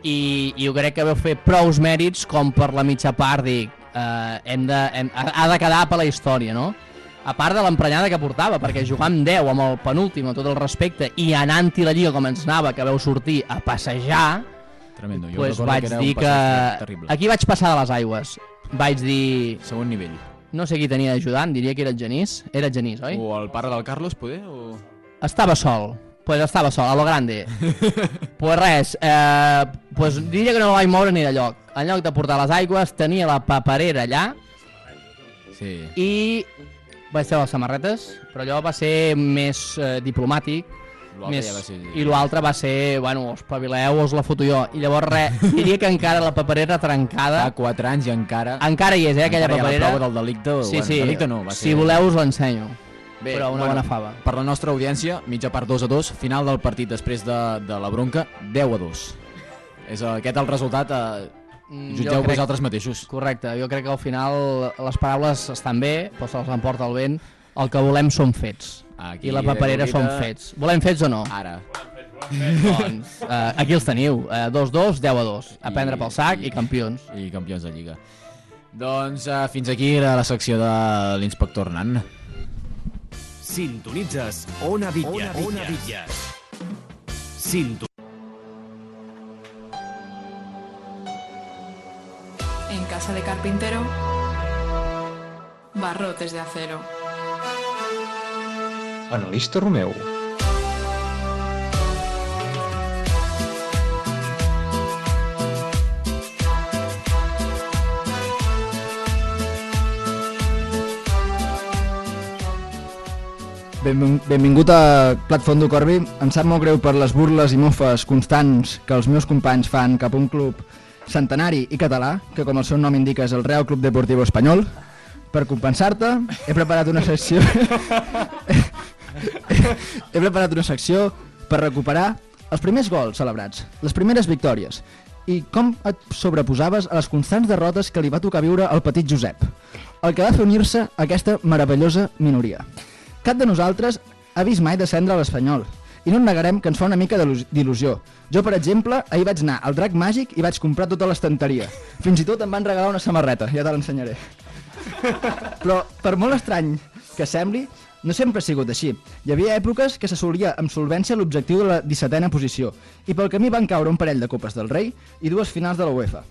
I, i jo crec que vau fer prous mèrits com per la mitja part dic, eh, hem de, hem, ha de quedar per la història, no? A part de l'emprenyada que portava, perquè jugar amb 10 amb el penúltim, amb tot el respecte, i anant-hi la lliga com ens anava, que veu sortir a passejar, Tremendo. Jo pues vaig que dir que... terrible. Aquí vaig passar de les aigües. Vaig dir... Segon nivell. No sé qui tenia d'ajudant, diria que era el Genís. Era el Genís, oi? O el pare del Carlos, poder? O... Estava sol. Pues estava sol, a lo grande. pues res, eh, pues diria que no vaig moure ni de lloc. En lloc de portar les aigües, tenia la paperera allà Sí. i vaig treure les samarretes, però allò va ser més eh, diplomàtic. Més, ja va ser- I l'altre va ser, bueno, espavileu, us la foto jo. I llavors res, diria que encara la paperera trencada... Fa 4 anys i encara... Encara hi és, eh, aquella encara hi ha la paperera. prova del delicte. Sí, bueno, sí, delicte no, va si ser... voleu us l'ensenyo. Bé, però una bona fava. Per la nostra audiència, mitja part 2 a 2, final del partit després de, de la bronca, 10 a 2. És eh, aquest el resultat, eh, Mm, jutgeu crec- vosaltres mateixos. Correcte, jo crec que al final les paraules estan bé, però se'ls emporta el vent. El que volem són fets. Aquí, I la paperera són fets. Volem fets o no? Ara. doncs, eh, aquí els teniu. Eh, 2-2, 10 a 2. A prendre pel sac i, campions. I campions de Lliga. Doncs eh, fins aquí era la secció de l'inspector Hernán. Sintonitzes Ona Villas. Ona Villas. Sinto En casa de carpintero, barrotes de acero. Analista Romeu. Benvin- Benvingut a Plat Fondo Corbi. Em sap molt greu per les burles i mofes constants que els meus companys fan cap a un club centenari i català, que com el seu nom indica és el Real Club Deportivo Espanyol. Per compensar-te, he preparat una secció... he preparat una secció per recuperar els primers gols celebrats, les primeres victòries, i com et sobreposaves a les constants derrotes que li va tocar viure al petit Josep, el que va fer unir-se a aquesta meravellosa minoria. Cap de nosaltres ha vist mai descendre a l'Espanyol, i no negarem que ens fa una mica d'il·lus- d'il·lusió. Jo, per exemple, ahir vaig anar al Drac Màgic i vaig comprar tota l'estanteria. Fins i tot em van regalar una samarreta, ja te l'ensenyaré. Però, per molt estrany que sembli, no sempre ha sigut així. Hi havia èpoques que s'assolia amb solvència l'objectiu de la 17a posició, i pel camí van caure un parell de Copes del Rei i dues finals de la UEFA.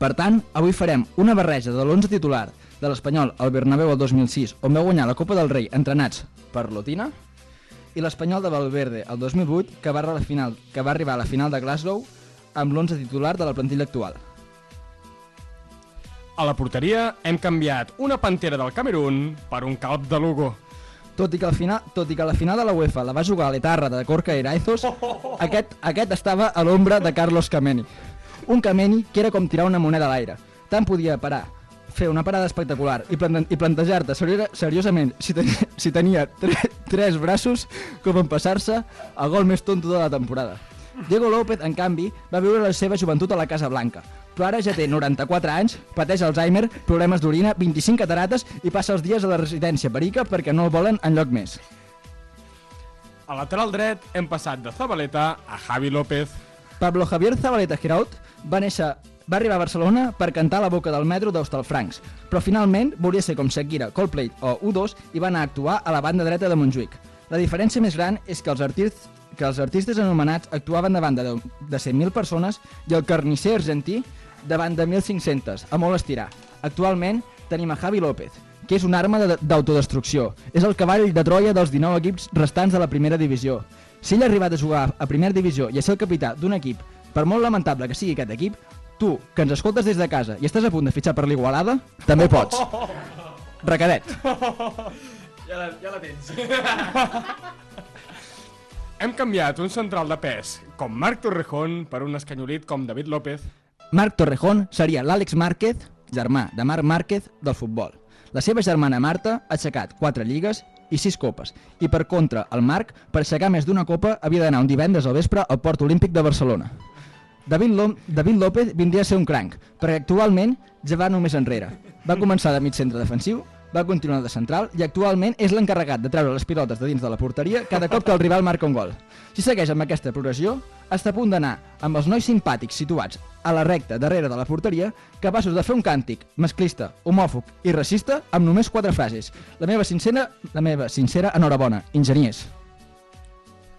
Per tant, avui farem una barreja de l'11 titular de l'Espanyol al Bernabéu el 2006, on va guanyar la Copa del Rei entrenats per Lotina, i l'Espanyol de Valverde el 2008, que va, a la final, que va arribar a la final de Glasgow amb l'11 titular de la plantilla actual. A la porteria hem canviat una pantera del Camerún per un calp de Lugo. Tot i, que al final, tot i que la final de la UEFA la va jugar a l'Etarra de Corca Eraizos, aquest, aquest estava a l'ombra de Carlos Kameni. Un Kameni que era com tirar una moneda a l'aire. Tant podia parar, fer una parada espectacular i, plante i plantejar-te serio seriosament si, ten si tenia tre tres braços com en passar-se el gol més tonto de la temporada. Diego López, en canvi, va viure la seva joventut a la Casa Blanca, però ara ja té 94 anys, pateix Alzheimer, problemes d'orina, 25 catarates i passa els dies a la residència perica perquè no el volen enlloc més. A lateral dret hem passat de Zabaleta a Javi López. Pablo Javier Zabaleta Giraut va néixer va arribar a Barcelona per cantar a la boca del metro d'Hostalfrancs, però finalment volia ser com Shakira, Coldplay o U2 i va anar a actuar a la banda dreta de Montjuïc. La diferència més gran és que els artistes que els artistes anomenats actuaven davant de, de 100.000 persones i el carnisser argentí davant de 1.500, a molt estirar. Actualment tenim a Javi López, que és una arma de- d'autodestrucció. És el cavall de Troia dels 19 equips restants de la primera divisió. Si ell ha arribat a jugar a primera divisió i a ser el capità d'un equip, per molt lamentable que sigui aquest equip, tu, que ens escoltes des de casa i estàs a punt de fitxar per l'Igualada, també pots. Recadet. Ja la, ja la tens. Hem canviat un central de pes com Marc Torrejón per un escanyolit com David López. Marc Torrejón seria l'Àlex Márquez, germà de Marc Márquez, del futbol. La seva germana Marta ha aixecat 4 lligues i 6 copes. I per contra, el Marc, per aixecar més d'una copa, havia d'anar un divendres al vespre al Port Olímpic de Barcelona. David, Lom David López vindria a ser un cranc, perquè actualment ja va només enrere. Va començar de mig centre defensiu, va continuar de central i actualment és l'encarregat de treure les pilotes de dins de la porteria cada cop que el rival marca un gol. Si segueix amb aquesta progressió, està a punt d'anar amb els nois simpàtics situats a la recta darrere de la porteria, capaços de fer un càntic masclista, homòfob i racista amb només quatre frases. La meva sincera, la meva sincera enhorabona, enginyers.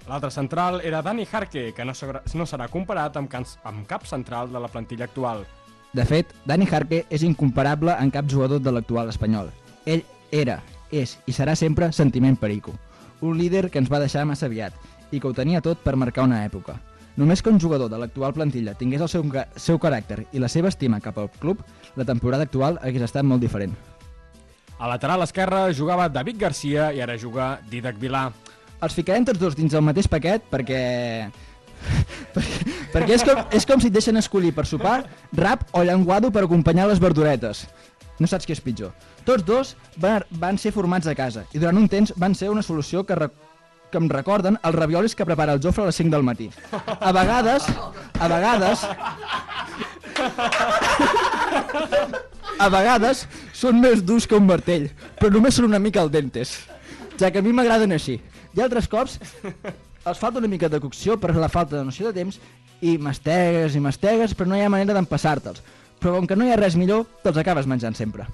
L'altre central era Dani Jarque, que no no serà comparat amb, amb cap central de la plantilla actual. De fet, Dani Jarque és incomparable en cap jugador de l'actual espanyol. Ell era, és i serà sempre sentiment perico. Un líder que ens va deixar massa aviat i que ho tenia tot per marcar una època. Només que un jugador de l'actual plantilla tingués el seu, seu caràcter i la seva estima cap al club, la temporada actual hagués estat molt diferent. A lateral esquerre jugava David Garcia i ara juga Didac Vilà. Els ficarem tots dos dins el mateix paquet perquè... perquè, perquè és, com, és com si et deixen escollir per sopar rap o llenguado per acompanyar les verduretes. No saps què és pitjor. Tots dos van, van ser formats a casa i durant un temps van ser una solució que, re, que em recorden els raviolis que prepara el Jofre a les 5 del matí. A vegades, a vegades... A vegades són més durs que un martell, però només són una mica al dentes, ja que a mi m'agraden així. I altres cops els falta una mica de cocció per la falta de noció de temps i mastegues i mastegues, però no hi ha manera d'empassar-te'ls. Però com que no hi ha res millor, te'ls acabes menjant sempre.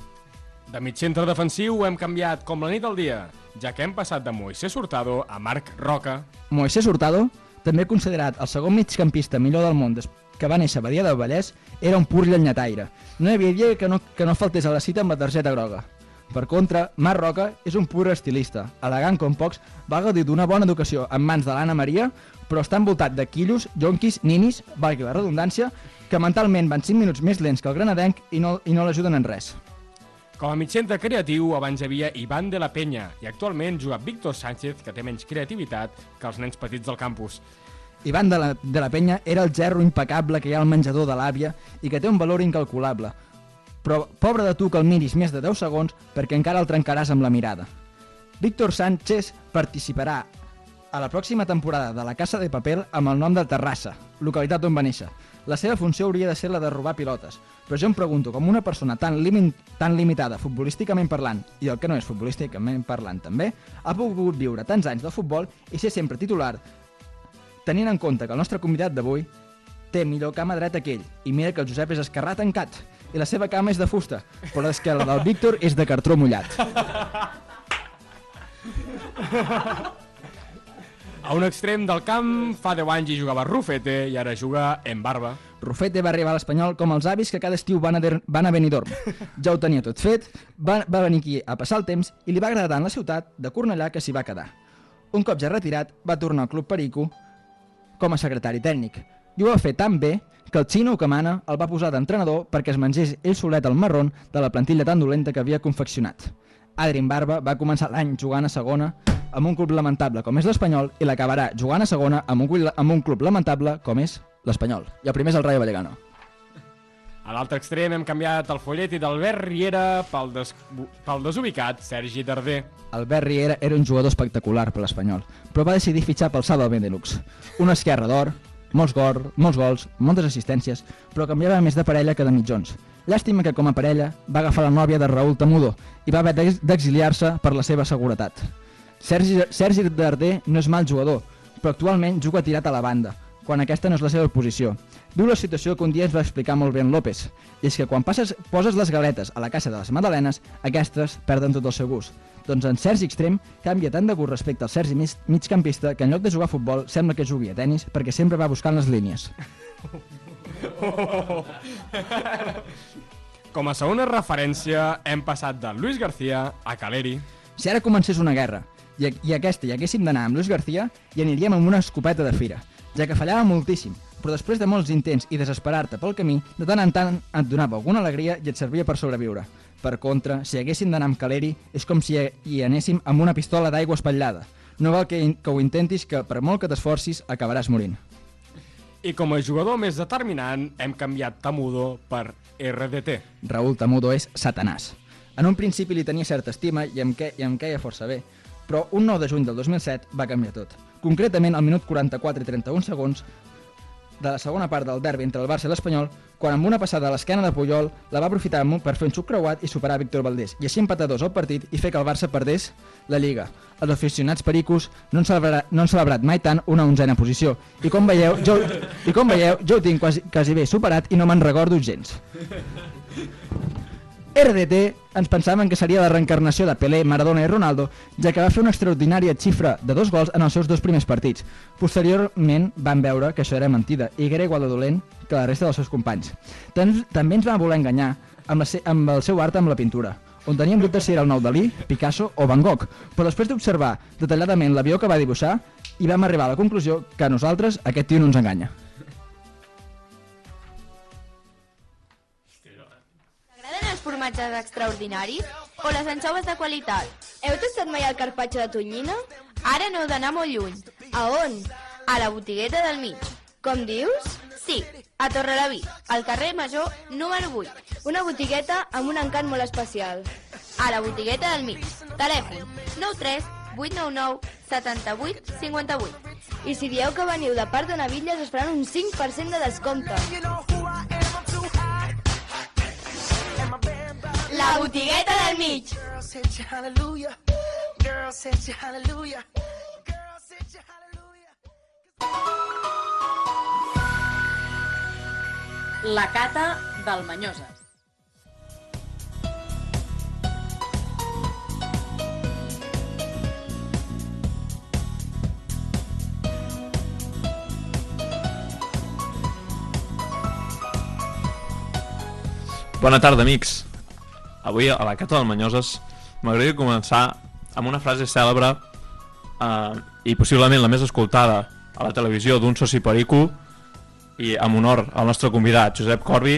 De mig centre defensiu hem canviat com la nit al dia, ja que hem passat de Moisés Hurtado a Marc Roca. Moisés Hurtado, també considerat el segon migcampista millor del món des que va néixer a Badia del Vallès, era un pur llenyataire. No hi havia dia que no, que no faltés a la cita amb la targeta groga. Per contra, Marc Roca és un pur estilista, elegant com pocs, va gaudir d'una bona educació en mans de l'Anna Maria, però està envoltat de quillos, jonquis, ninis, valgui la redundància, que mentalment van 5 minuts més lents que el granadenc i no, i no l'ajuden en res. Com a mitjcentre creatiu, abans hi havia Ivan de la Penya i actualment juga Víctor Sánchez, que té menys creativitat que els nens petits del campus. Ivan de la, de la Penya era el gerro impecable que hi ha al menjador de l'àvia i que té un valor incalculable. Però pobre de tu que el miris més de 10 segons perquè encara el trencaràs amb la mirada. Víctor Sánchez participarà a la pròxima temporada de la Casa de Papel amb el nom de Terrassa, localitat on va néixer. La seva funció hauria de ser la de robar pilotes, però jo em pregunto com una persona tan, limi tan limitada futbolísticament parlant, i el que no és futbolísticament parlant també, ha pogut viure tants anys del futbol i ser sempre titular tenint en compte que el nostre convidat d'avui té millor cama dreta que ell, i mira que el Josep és esquerrat tancat, i la seva cama és de fusta, però és que la del Víctor és de cartró mullat. A un extrem del camp, fa 10 anys hi jugava Rufete i ara juga en Barba. Rufete va arribar a l'Espanyol com els avis que cada estiu van a, Der- van a Benidorm. Ja ho tenia tot fet, va, va venir aquí a passar el temps i li va agradar tant la ciutat de Cornellà que s'hi va quedar. Un cop ja retirat, va tornar al Club Perico com a secretari tècnic. I ho va fer tan bé que el xino que mana el va posar d'entrenador perquè es mengés ell solet el marrón de la plantilla tan dolenta que havia confeccionat. Adrien Barba va començar l'any jugant a segona amb un club lamentable com és l'Espanyol i l'acabarà jugant a segona amb un, amb un club lamentable com és l'Espanyol. I el primer és el Rayo Vallecano. A l'altre extrem hem canviat el follet i d'Albert Riera pel, des... pel desubicat Sergi Darder. Albert Riera era un jugador espectacular per l'Espanyol, però va decidir fitxar pel Salva Benelux. Una esquerra d'or, molts, gor, molts gols, moltes assistències, però canviava més de parella que de mitjons. Llàstima que com a parella va agafar la nòvia de Raúl Tamudo i va haver d'ex- d'exiliar-se per la seva seguretat. Sergi, Sergi Darder no és mal jugador, però actualment juga tirat a la banda, quan aquesta no és la seva posició. Viu la situació que un dia ens va explicar molt bé en López, i és que quan passes, poses les galetes a la caixa de les magdalenes, aquestes perden tot el seu gust. Doncs en Sergi Extrem canvia tant de gust respecte al Sergi mig, migcampista que en lloc de jugar a futbol sembla que jugui a tennis perquè sempre va buscant les línies. Com a segona referència, hem passat de Luis García a Caleri. Si ara comencés una guerra i, i aquesta hi haguéssim d'anar amb Luis García, hi aniríem amb una escopeta de fira, ja que fallava moltíssim, però després de molts intents i desesperar-te pel camí, de tant en tant et donava alguna alegria i et servia per sobreviure. Per contra, si haguéssim d'anar amb Caleri, és com si hi anéssim amb una pistola d'aigua espatllada. No val que, que ho intentis, que per molt que t'esforcis, acabaràs morint. I com a jugador més determinant, hem canviat Tamudo per RDT. Raúl Tamudo és satanàs. En un principi li tenia certa estima i em, que, i em queia força bé, però un 9 de juny del 2007 va canviar tot. Concretament, al minut 44 i 31 segons de la segona part del derbi entre el Barça i l'Espanyol, quan amb una passada a l'esquena de Puyol la va aprofitar per fer un xuc creuat i superar Víctor Valdés, i així empatar dos al partit i fer que el Barça perdés la Lliga. Els aficionats pericos no han, celebrat, no han celebrat mai tant una onzena posició, i com veieu, jo, i com veieu, jo ho tinc quasi, quasi bé superat i no me'n recordo gens. RDT ens pensaven que seria la reencarnació de Pelé, Maradona i Ronaldo, ja que va fer una extraordinària xifra de dos gols en els seus dos primers partits. Posteriorment van veure que això era mentida i que era igual de dolent que la resta dels seus companys. Tam També ens van voler enganyar amb, amb el seu art amb la pintura, on teníem dubtes si era el nou Dalí, Picasso o Van Gogh, però després d'observar detalladament l'avió que va dibuixar, i vam arribar a la conclusió que a nosaltres aquest tio no ens enganya. Formatges extraordinaris o les anxoves de qualitat? Heu tastat mai el carpaccio de tonyina? Ara no heu d'anar molt lluny. A on? A la botigueta del mig. Com dius? Sí, a Torrelavit, al carrer Major número 8. Una botigueta amb un encant molt especial. A la botigueta del mig. Telèfon 93 899 78 58. I si dieu que veniu de part de Navilles us faran un 5% de descompte. La botigueta del mig. La cata del Manyoses. Bona tarda, amics. Avui a la Cata del Manyoses m'agradaria començar amb una frase cèlebre eh, i possiblement la més escoltada a la televisió d'un soci perico i amb honor al nostre convidat, Josep Corbi.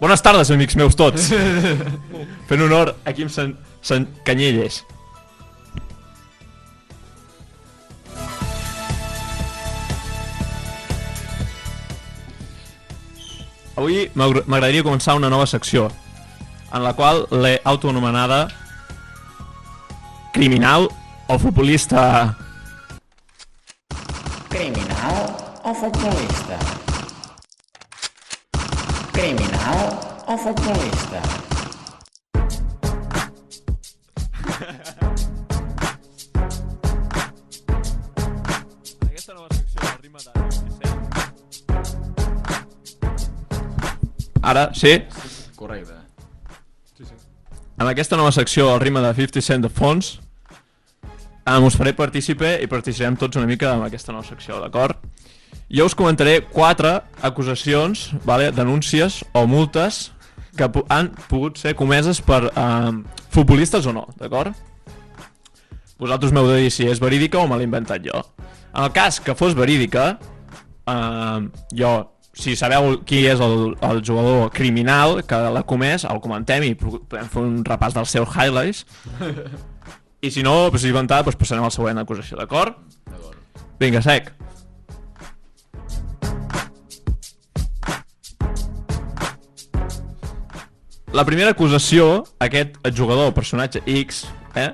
Bones tardes, amics meus tots! Fent honor a Quim Sant, Sant Canyelles. Avui m'agra- m'agradaria començar una nova secció en la qual l'he autoanomenada Criminal o futbolista Criminal o futbolista? Criminal o futbolista? Aquesta nova secció la rima de 57. Ara, sí? Correcte. En aquesta nova secció, el ritme de 50 Cent de fons, em us faré partícipe i participarem tots una mica en aquesta nova secció, d'acord? Jo us comentaré quatre acusacions, vale, denúncies o multes que han pogut ser comeses per eh, futbolistes o no, d'acord? Vosaltres m'heu de dir si és verídica o me l'he inventat jo. En el cas que fos verídica, eh, jo, si sabeu qui és el, el jugador criminal que l'ha comès, el comentem i podem fer un repàs dels seus highlights. I si no, pues, si inventat, doncs passarem a la següent acusació, d'acord? Vinga, sec. La primera acusació, aquest jugador, personatge X, eh,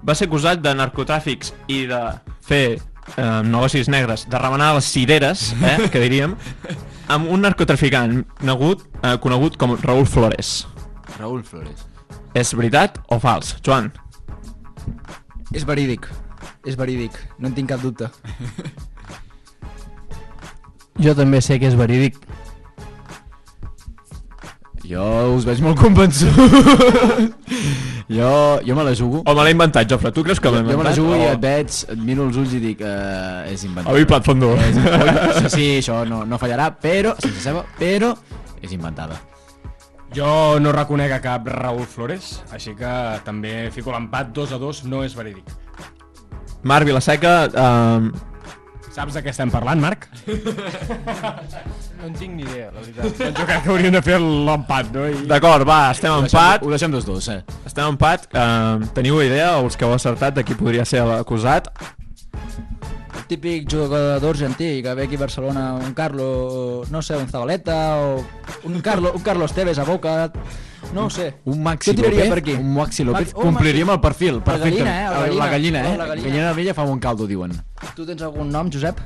va ser acusat de narcotràfics i de fer eh, negocis negres, de remenar les cireres, eh, que diríem, amb un narcotraficant conegut, eh, conegut com Raúl Flores. Raúl Flores. És veritat o fals, Joan? És verídic. És verídic. No en tinc cap dubte. Jo també sé que és verídic. Jo us veig molt convençut. jo, jo me la jugo. O me l'he inventat, Jofre? Tu creus que me l'he Jo me la inventat? jugo i o- et veig, et miro els ulls i dic, eh, és inventat. Avui plat fondo. És, sí, sí, això no, no fallarà, però, sense ceba, però és inventada. Jo no reconec a cap Raúl Flores, així que també fico l'empat 2 a 2, no és verídic. Marc Vilaseca, eh, Saps de què estem parlant, Marc? No en tinc ni idea, la veritat. Doncs jo crec que hauríem de fer l'empat, no? I... D'acord, va, estem Ho deixem- empat. Ho deixem dos dos, eh? Estem en empat. Uh, teniu idea, o els que heu acertat, de qui podria ser l'acusat? El típic jugador argentí que ve aquí a Barcelona, un Carlos, no sé, un Zabaleta o un Carlos, un Carlos Tevez a Boca, no ho sé. Un Maxi López, per aquí. un Maxi López, Maxi- compliríem el perfil, La perfecte. gallina, eh, la gallina. La gallina, eh? Oh, la gallina. Gallina vella fa bon caldo, diuen. Tu tens algun nom, Josep?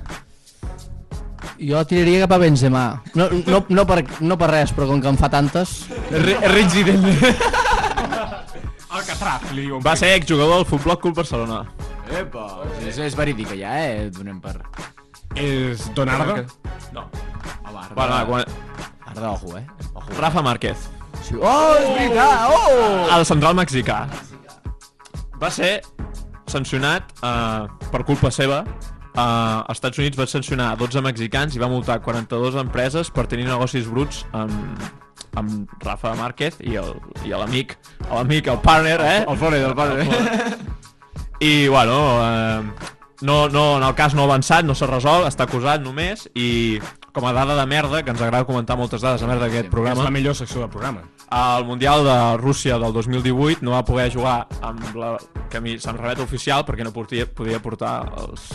Jo tiraria cap a Benzema. No, no, no, per, no per res, però com que en fa tantes... Reincident. Alcatraz, li diuen. Va ser exjugador del Futbol Club Barcelona. Epa, és, és verídica ja, eh? Donem per... És Donardo? No. Home, Arda, Bueno, va, quan... Arda, ojo, eh? Ojo. Rafa Márquez. Sí. Oh, és veritat! Oh! El central mexicà. Va ser sancionat uh, per culpa seva. Uh, als Estats Units va sancionar 12 mexicans i va multar 42 empreses per tenir negocis bruts amb, amb Rafa Márquez i el- l'amic, l'amic, el partner, eh? El Flores, el partner. I, bueno, eh, no, no, en el cas no ha avançat, no s'ha resolt, està acusat només, i com a dada de merda, que ens agrada comentar moltes dades de merda d'aquest És programa, la millor secció del programa. al Mundial de Rússia del 2018 no va poder jugar amb la camisamreta oficial perquè no podia, podia portar els,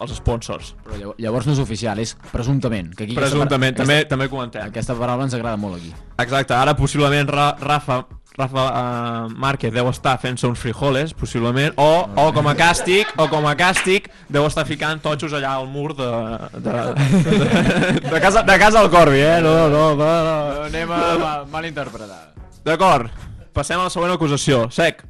els sponsors. Però llavors, llavors no és oficial, és presumptament. Que aquí aquesta Presumptament, par- també, aquesta, també comentem. aquesta paraula ens agrada molt aquí. Exacte, ara possiblement Ra Rafa Rafa uh, Márquez deu estar fent-se uns frijoles, possiblement, o, o com a càstig, o com a càstig, deu estar ficant totxos allà al mur de, de, de, de, casa, de casa al Corbi, eh? No, no, no, no. Anem a mal, mal interpretar. D'acord, passem a la següent acusació. Sec.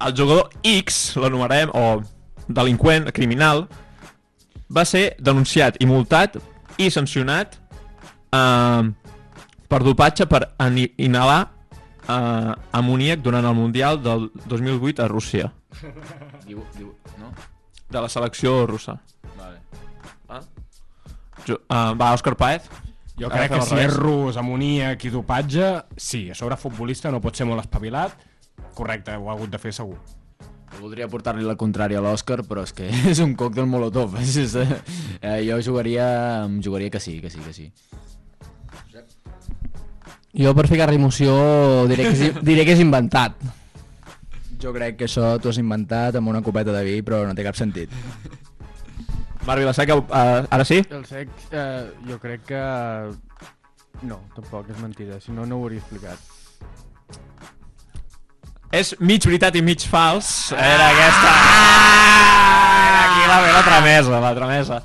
El jugador X, l'anomenarem, o delinqüent, criminal, va ser denunciat i multat i sancionat eh, per dopatge per inhalar eh, amoníac durant el Mundial del 2008 a Rússia, Diu, diu, no? de la selecció russa. Vale. Va, Ju- eh, va Òscar Paez. Jo crec que si és rus, amoníac i dopatge, sí, a sobre futbolista no pot ser molt espavilat, correcte, ho ha hagut de fer segur. Voldria portar-li la contrària a l'Òscar, però és que és un còctel molotov. És, és, eh, jo jugaria, em jugaria que sí, que sí, que sí. Jo per ficar-li emoció diré que, és, diré que és inventat. Jo crec que això t'ho has inventat amb una copeta de vi, però no té cap sentit. Marc Vilaseca, uh, ara sí? El sec, eh, jo crec que... No, tampoc, és mentida, si no, no ho hauria explicat. És mig veritat i mig fals. Era aquesta... Ah! Aquí la ve la tramesa, la tramesa.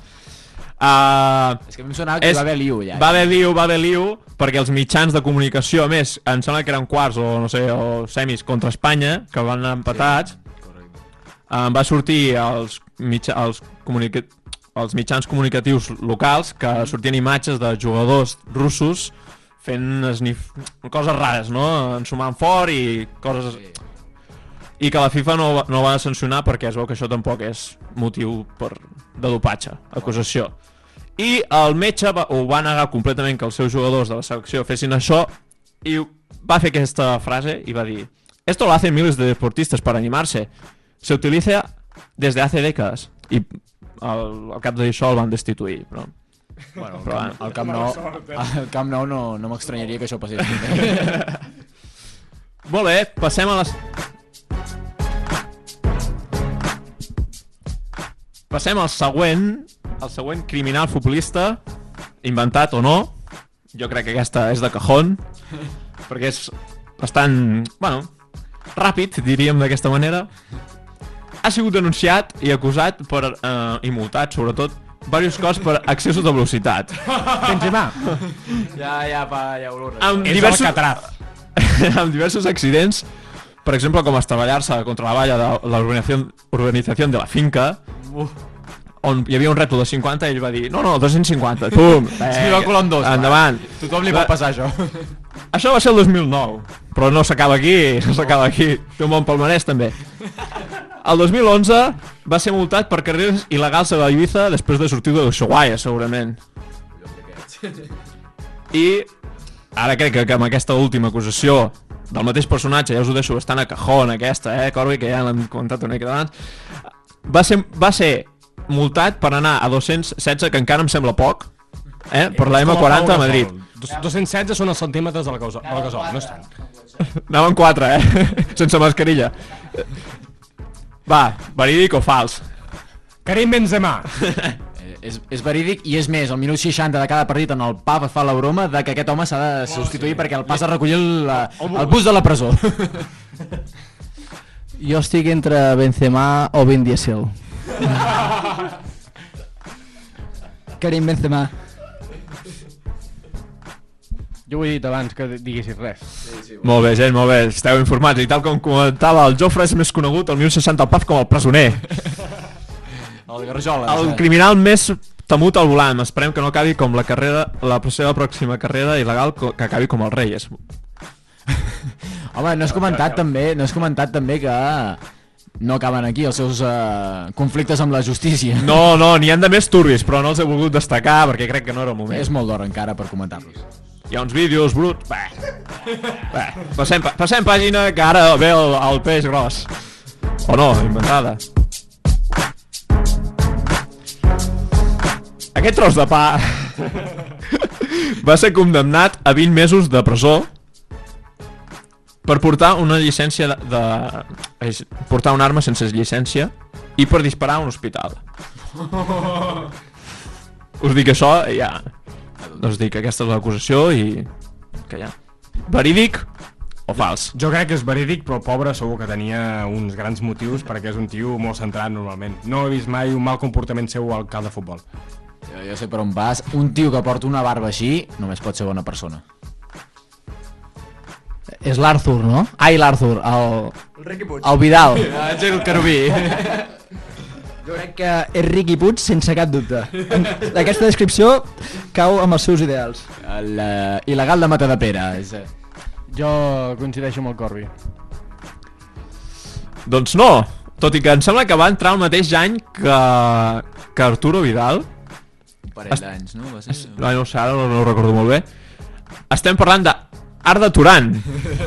Uh, És que em sonava que hi va haver liu, ja. Va haver liu, va haver liu, perquè els mitjans de comunicació, a més, em sembla que eren quarts o, no sé, o semis contra Espanya, que van anar empatats, uh, va sortir als, mitja, comunica als mitjans comunicatius locals que sortien imatges de jugadors russos fent esnif... coses rares, no? Ensumant fort i coses... I que la FIFA no, no va sancionar perquè es veu que això tampoc és motiu per, de dopatge, acusació. I el metge va, ho va negar completament que els seus jugadors de la selecció fessin això i va fer aquesta frase i va dir Esto lo hacen miles de deportistas para animarse. Se utiliza desde hace décadas. I al, al cap d'això el van destituir, però... Bueno, però, Camp, el Camp Nou, el Camp Nou no, no m'estranyaria que això passés. Molt bé, passem a les... Passem al següent, el següent criminal futbolista, inventat o no. Jo crec que aquesta és de cajón, perquè és bastant, bueno, ràpid, diríem d'aquesta manera. Ha sigut denunciat i acusat per, eh, i multat, sobretot, diversos cops per excessos de velocitat. Benzema. ja, ja, pa, ja ho Amb És diversos... Alcatraz. amb diversos accidents, per exemple, com estavellar-se contra la valla de la urbanizació de la finca, on hi havia un rètol de 50 i ell va dir, no, no, 250, pum, Sí, va colar un dos, endavant. va. Tothom li pot passar això. Això va ser el 2009, però no s'acaba aquí, no s'acaba aquí, té un bon palmarès també. El 2011 va ser multat per carreres il·legals a Ibiza després de sortir de Ushuaia, segurament. I ara crec que, que amb aquesta última acusació del mateix personatge, ja us ho deixo bastant a cajón aquesta, eh, Corby, que ja l'hem comentat una mica abans, va ser, va ser multat per anar a 216, que encara em sembla poc, eh, per la M40 a Madrid. 216 són els centímetres de la cosa, de la gasola, no és tant. Anaven 4, eh? Sense mascarilla. Va, verídic o fals? Karim Benzema. És, és verídic i és més, al minut 60 de cada partit en el pub es fa la broma de que aquest home s'ha de substituir perquè el pas a recollir el, el bus de la presó. Jo estic entre Benzema o Vin Diesel. Karim Benzema. Jo ho he dit abans que diguessis res. Molt bé, gent, molt bé, esteu informats. I tal com comentava, el Jofre és més conegut al 1060 al PAF com el presoner. El Garjola. El criminal més temut al volant. Esperem que no acabi com la carrera, la seva pròxima carrera il·legal, que acabi com el Reyes. Home, no has comentat també, no has comentat també que no acaben aquí els seus uh, conflictes amb la justícia. No, no, n'hi han de més turbis, però no els he volgut destacar perquè crec que no era el moment. És molt d'hora encara per comentar-los. Hi ha uns vídeos bruts... Bé, bé passem, pa- passem pàgina que ara ve el, el peix gros. O no, inventada. Aquest tros de pa va ser condemnat a 20 mesos de presó per portar una llicència de, de portar una arma sense llicència i per disparar a un hospital. Us dic això ja. Us dic que aquesta és l'acusació i que ja. Verídic o fals? Jo crec que és verídic, però pobre segur que tenia uns grans motius perquè és un tio molt centrat normalment. No he vist mai un mal comportament seu al camp de futbol. Jo, jo sé per on vas. Un tio que porta una barba així només pot ser bona persona. És l'Arthur, no? Ai, l'Arthur, el... El Riqui Puig. El Vidal. Ah, el Carubí. Jo crec que és Riqui Puig sense cap dubte. Aquesta descripció cau amb els seus ideals. El uh, il·legal de Matadepera. És, eh, Jo coincideixo amb el Corbi. Doncs no, tot i que em sembla que va entrar el mateix any que, que Arturo Vidal. un parell d'anys, no? Va ser... No, no ho sé, ara no, no ho recordo molt bé. Estem parlant de Arda Turan.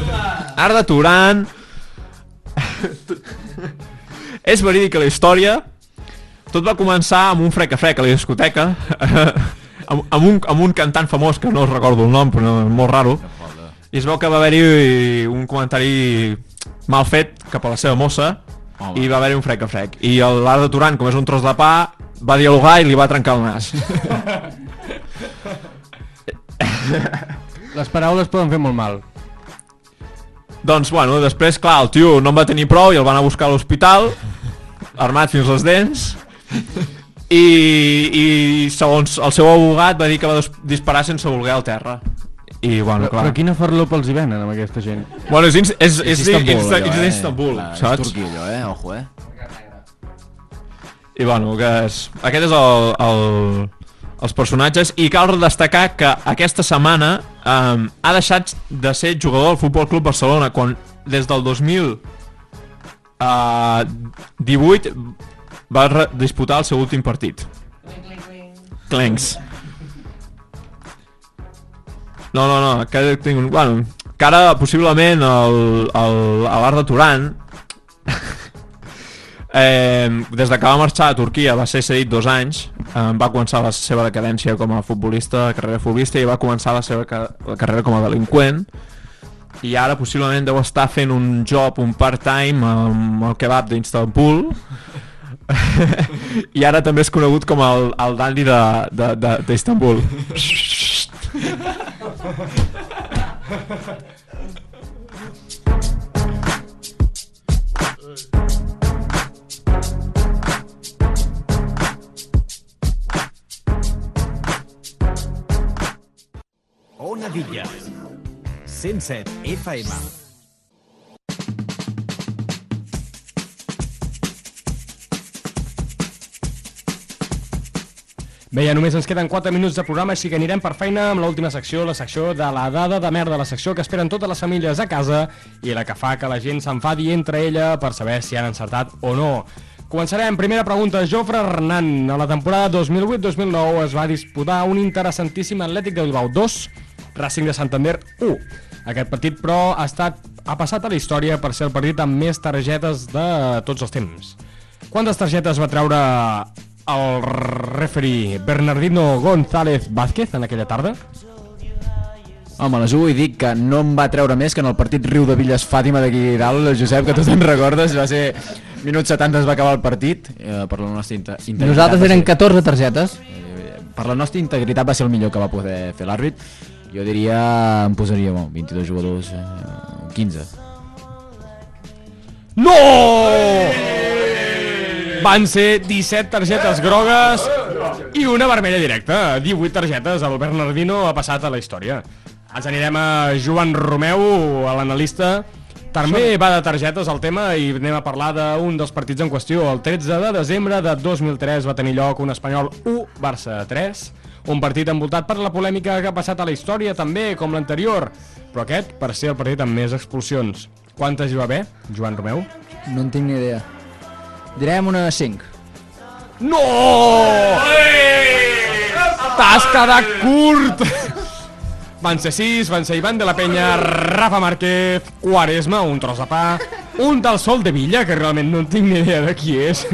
Arda Turan... És verídica la història. Tot va començar amb un frec a frec a la discoteca. amb, amb, un, amb un cantant famós que no recordo el nom, però és molt raro. I es veu que va haver-hi un comentari mal fet cap a la seva mossa Home. i va haver-hi un frec a frec. I l'Arda Turan, com és un tros de pa, va dialogar i li va trencar el nas. Les paraules poden fer molt mal. Doncs, bueno, després, clar, el tio no en va tenir prou i el van a buscar a l'hospital, armat fins les dents, i, i segons el seu abogat va dir que va dis- disparar sense voler al terra. I, bueno, Però, clar... però quina farlopa els hi venen amb aquesta gent? Bueno, és, és, és, és, Istanbul, és, allò, és eh? Clar, és saps? turquí, allò, eh? Ojo, eh? I bueno, que és, aquest és el, el, els personatges i cal destacar que aquesta setmana um, ha deixat de ser jugador del Futbol Club Barcelona quan des del 2018 va disputar el seu últim partit. Clencs. No, no, no, que tinc un... Bueno, que ara possiblement el, el, a l'Art de Turan eh, des de que va marxar a Turquia va ser cedit dos anys eh, va començar la seva decadència com a futbolista carrera futbolista i va començar la seva ca la carrera com a delinqüent i ara possiblement deu estar fent un job, un part-time amb el kebab d'Istanbul i ara també és conegut com el, el de- d'Istanbul Ona Villas. 107 FM. Bé, ja només ens queden 4 minuts de programa, així que anirem per feina amb l'última secció, la secció de la dada de merda, la secció que esperen totes les famílies a casa i la que fa que la gent s'enfadi entre ella per saber si han encertat o no. Començarem. Primera pregunta. Jofre Hernan. A la temporada 2008-2009 es va disputar un interessantíssim Atlètic de Bilbao 2, Racing de Santander 1. Aquest partit, però, ha, estat, ha passat a la història per ser el partit amb més targetes de tots els temps. Quantes targetes va treure el referee Bernardino González Vázquez en aquella tarda? Home, les ho i dic que no em va treure més que en el partit Riu de Villes Fàtima d'aquí dalt, Josep, que tu te'n recordes, va ser minut 70 es va acabar el partit, eh, per la nostra inte integritat. Nosaltres eren ser- 14 targetes. Per la nostra integritat va ser el millor que va poder fer l'àrbit. Jo diria, em posaria bon, 22 jugadors, eh, 15. No! Van ser 17 targetes grogues i una vermella directa. 18 targetes. El Bernardino ha passat a la història. Ens anirem a Joan Romeu, a l'analista. També va de targetes el tema i anem a parlar d'un dels partits en qüestió. El 13 de desembre de 2003 va tenir lloc un Espanyol 1, Barça 3. Un partit envoltat per la polèmica que ha passat a la història també, com l'anterior. Però aquest per ser el partit amb més expulsions. Quantes hi va haver, Joan Romeu? No en tinc ni idea. Direm una 5. No! T'has quedat curt! Van ser sis, van ser Ivan de la Penya, Rafa Márquez, Quaresma, un tros de pa, un del Sol de Villa, que realment no en tinc ni idea de qui és,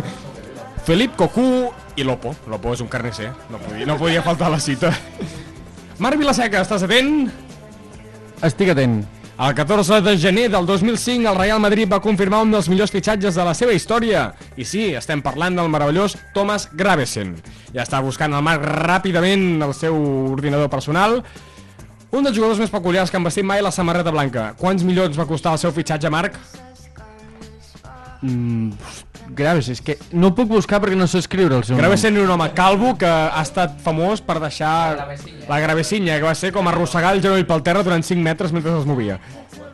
Felip Cocú i Lopo. Lopo és un carnisser, no podia, no podia faltar a la cita. Marc Vilaseca, estàs atent? Estic atent. El 14 de gener del 2005 el Real Madrid va confirmar un dels millors fitxatges de la seva història. I sí, estem parlant del meravellós Thomas Gravesen. Ja està buscant el Marc ràpidament el seu ordinador personal. Un dels jugadors més peculiars que han vestit mai la samarreta blanca. Quants milions va costar el seu fitxatge, Marc? Mm, Graves, és que no puc buscar perquè no sé escriure el seu Gravesen era un home calvo que ha estat famós per deixar la gravesinya, que va ser com arrossegar el genoll pel terra durant 5 metres mentre es movia. nom.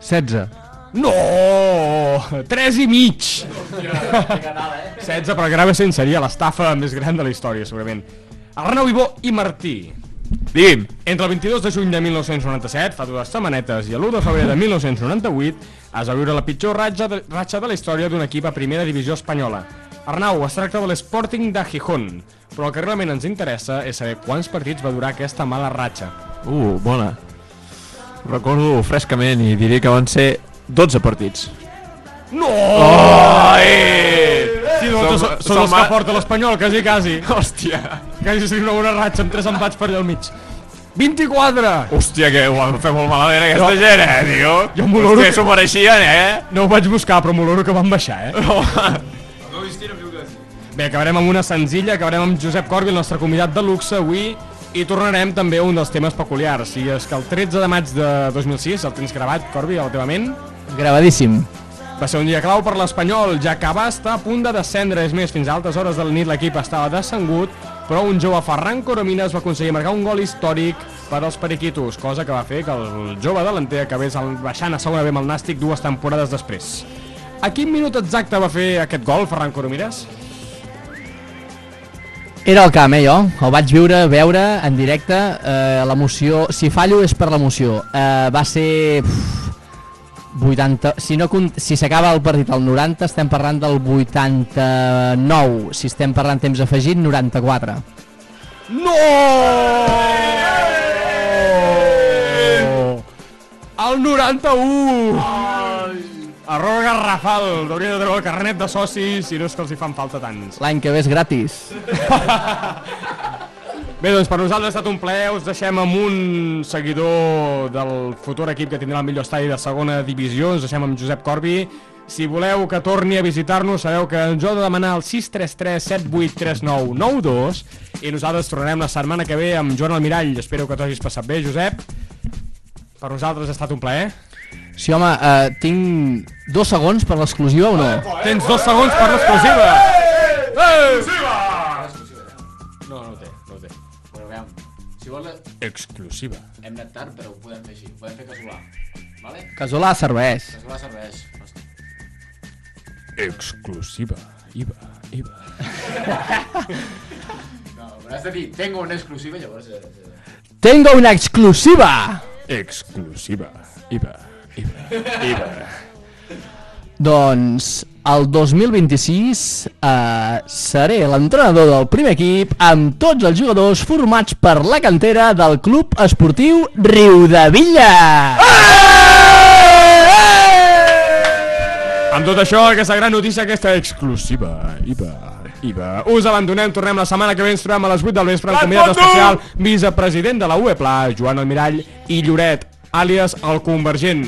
16. No! 3 i mig! 16 per Gravesen seria l'estafa més gran de la història, segurament. Arnau Ibó i Martí. Digui'm. Entre el 22 de juny de 1997, fa dues setmanetes, i l'1 de febrer de 1998, es va viure la pitjor ratxa de, ratxa de la història d'un equip a primera divisió espanyola. Arnau, es tracta de l'Sporting de Gijón, però el que realment ens interessa és saber quants partits va durar aquesta mala ratxa. Uh, bona. Recordo frescament i diré que van ser 12 partits. No! Ai! Sí, no, són, són, Som- els que porta l'Espanyol, quasi, quasi. Hòstia. Quasi seria una bona ratxa amb tres empats per allà al mig. 24! Hòstia, que ho van fer molt malament aquesta Jo- gent, eh, tio? Jo m'oloro Hòstia, s'ho mereixien, eh? No ho vaig buscar, però m'oloro que van baixar, eh? No. Bé, acabarem amb una senzilla, acabarem amb Josep Corbi, el nostre convidat de luxe avui, i tornarem també a un dels temes peculiars. I és que el 13 de maig de 2006, el tens gravat, Corbi, a la teva ment? Gravadíssim. Va ser un dia clau per l'Espanyol, ja que va estar a punt de descendre. És més, fins a altes hores de la nit l'equip estava descengut, però un jove Ferran Coromines va aconseguir marcar un gol històric per als periquitos, cosa que va fer que el jove delanter acabés baixant a segona B amb el Nàstic dues temporades després. A quin minut exacte va fer aquest gol, Ferran Coromines? Era al camp, eh, jo. El vaig viure, veure en directe. Eh, l'emoció... Si fallo és per l'emoció. Eh, va ser... Uf, 80... Si no si s'acaba el partit al 90, estem parlant del 89. Si estem parlant temps afegit, 94. No! El 91! Error garrafal, hauria de treure el carnet de socis si no és que els hi fan falta tants. L'any que ve és gratis. Bé, doncs per nosaltres ha estat un plaer, us deixem amb un seguidor del futur equip que tindrà el millor estadi de segona divisió, ens deixem amb Josep Corbi. Si voleu que torni a visitar-nos, sabeu que ens heu de demanar el 633 7839 92 i nosaltres tornarem la setmana que ve amb Joan Almirall. Espero que t'ho hagis passat bé, Josep. Per nosaltres ha estat un plaer. Sí, home, eh, tinc dos segons per l'exclusiva o no? Tens dos segons per l'exclusiva. Exclusiva! Si vols... Exclusiva. Hem anat tard, però ho podem fer així. Ho podem fer casolà. Vale? Casolà serveix. Casolà serveix. Exclusiva. Iba, Iba. No, però has de dir, tengo una exclusiva, llavors... Eh, Tengo una exclusiva! Exclusiva. Iba, Iba, Iba. Doncs el 2026 eh, seré l'entrenador del primer equip amb tots els jugadors formats per la cantera del Club Esportiu Riudavilla. Amb tot això, aquesta gran notícia, aquesta exclusiva, Iba, Iba. Us abandonem, tornem la setmana que ve, ens trobem a les 8 del vespre, el convidat especial, vicepresident de la UEPLA, Joan Almirall i Lloret, àlies el Convergent.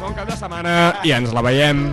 Bon cap de setmana i ens la veiem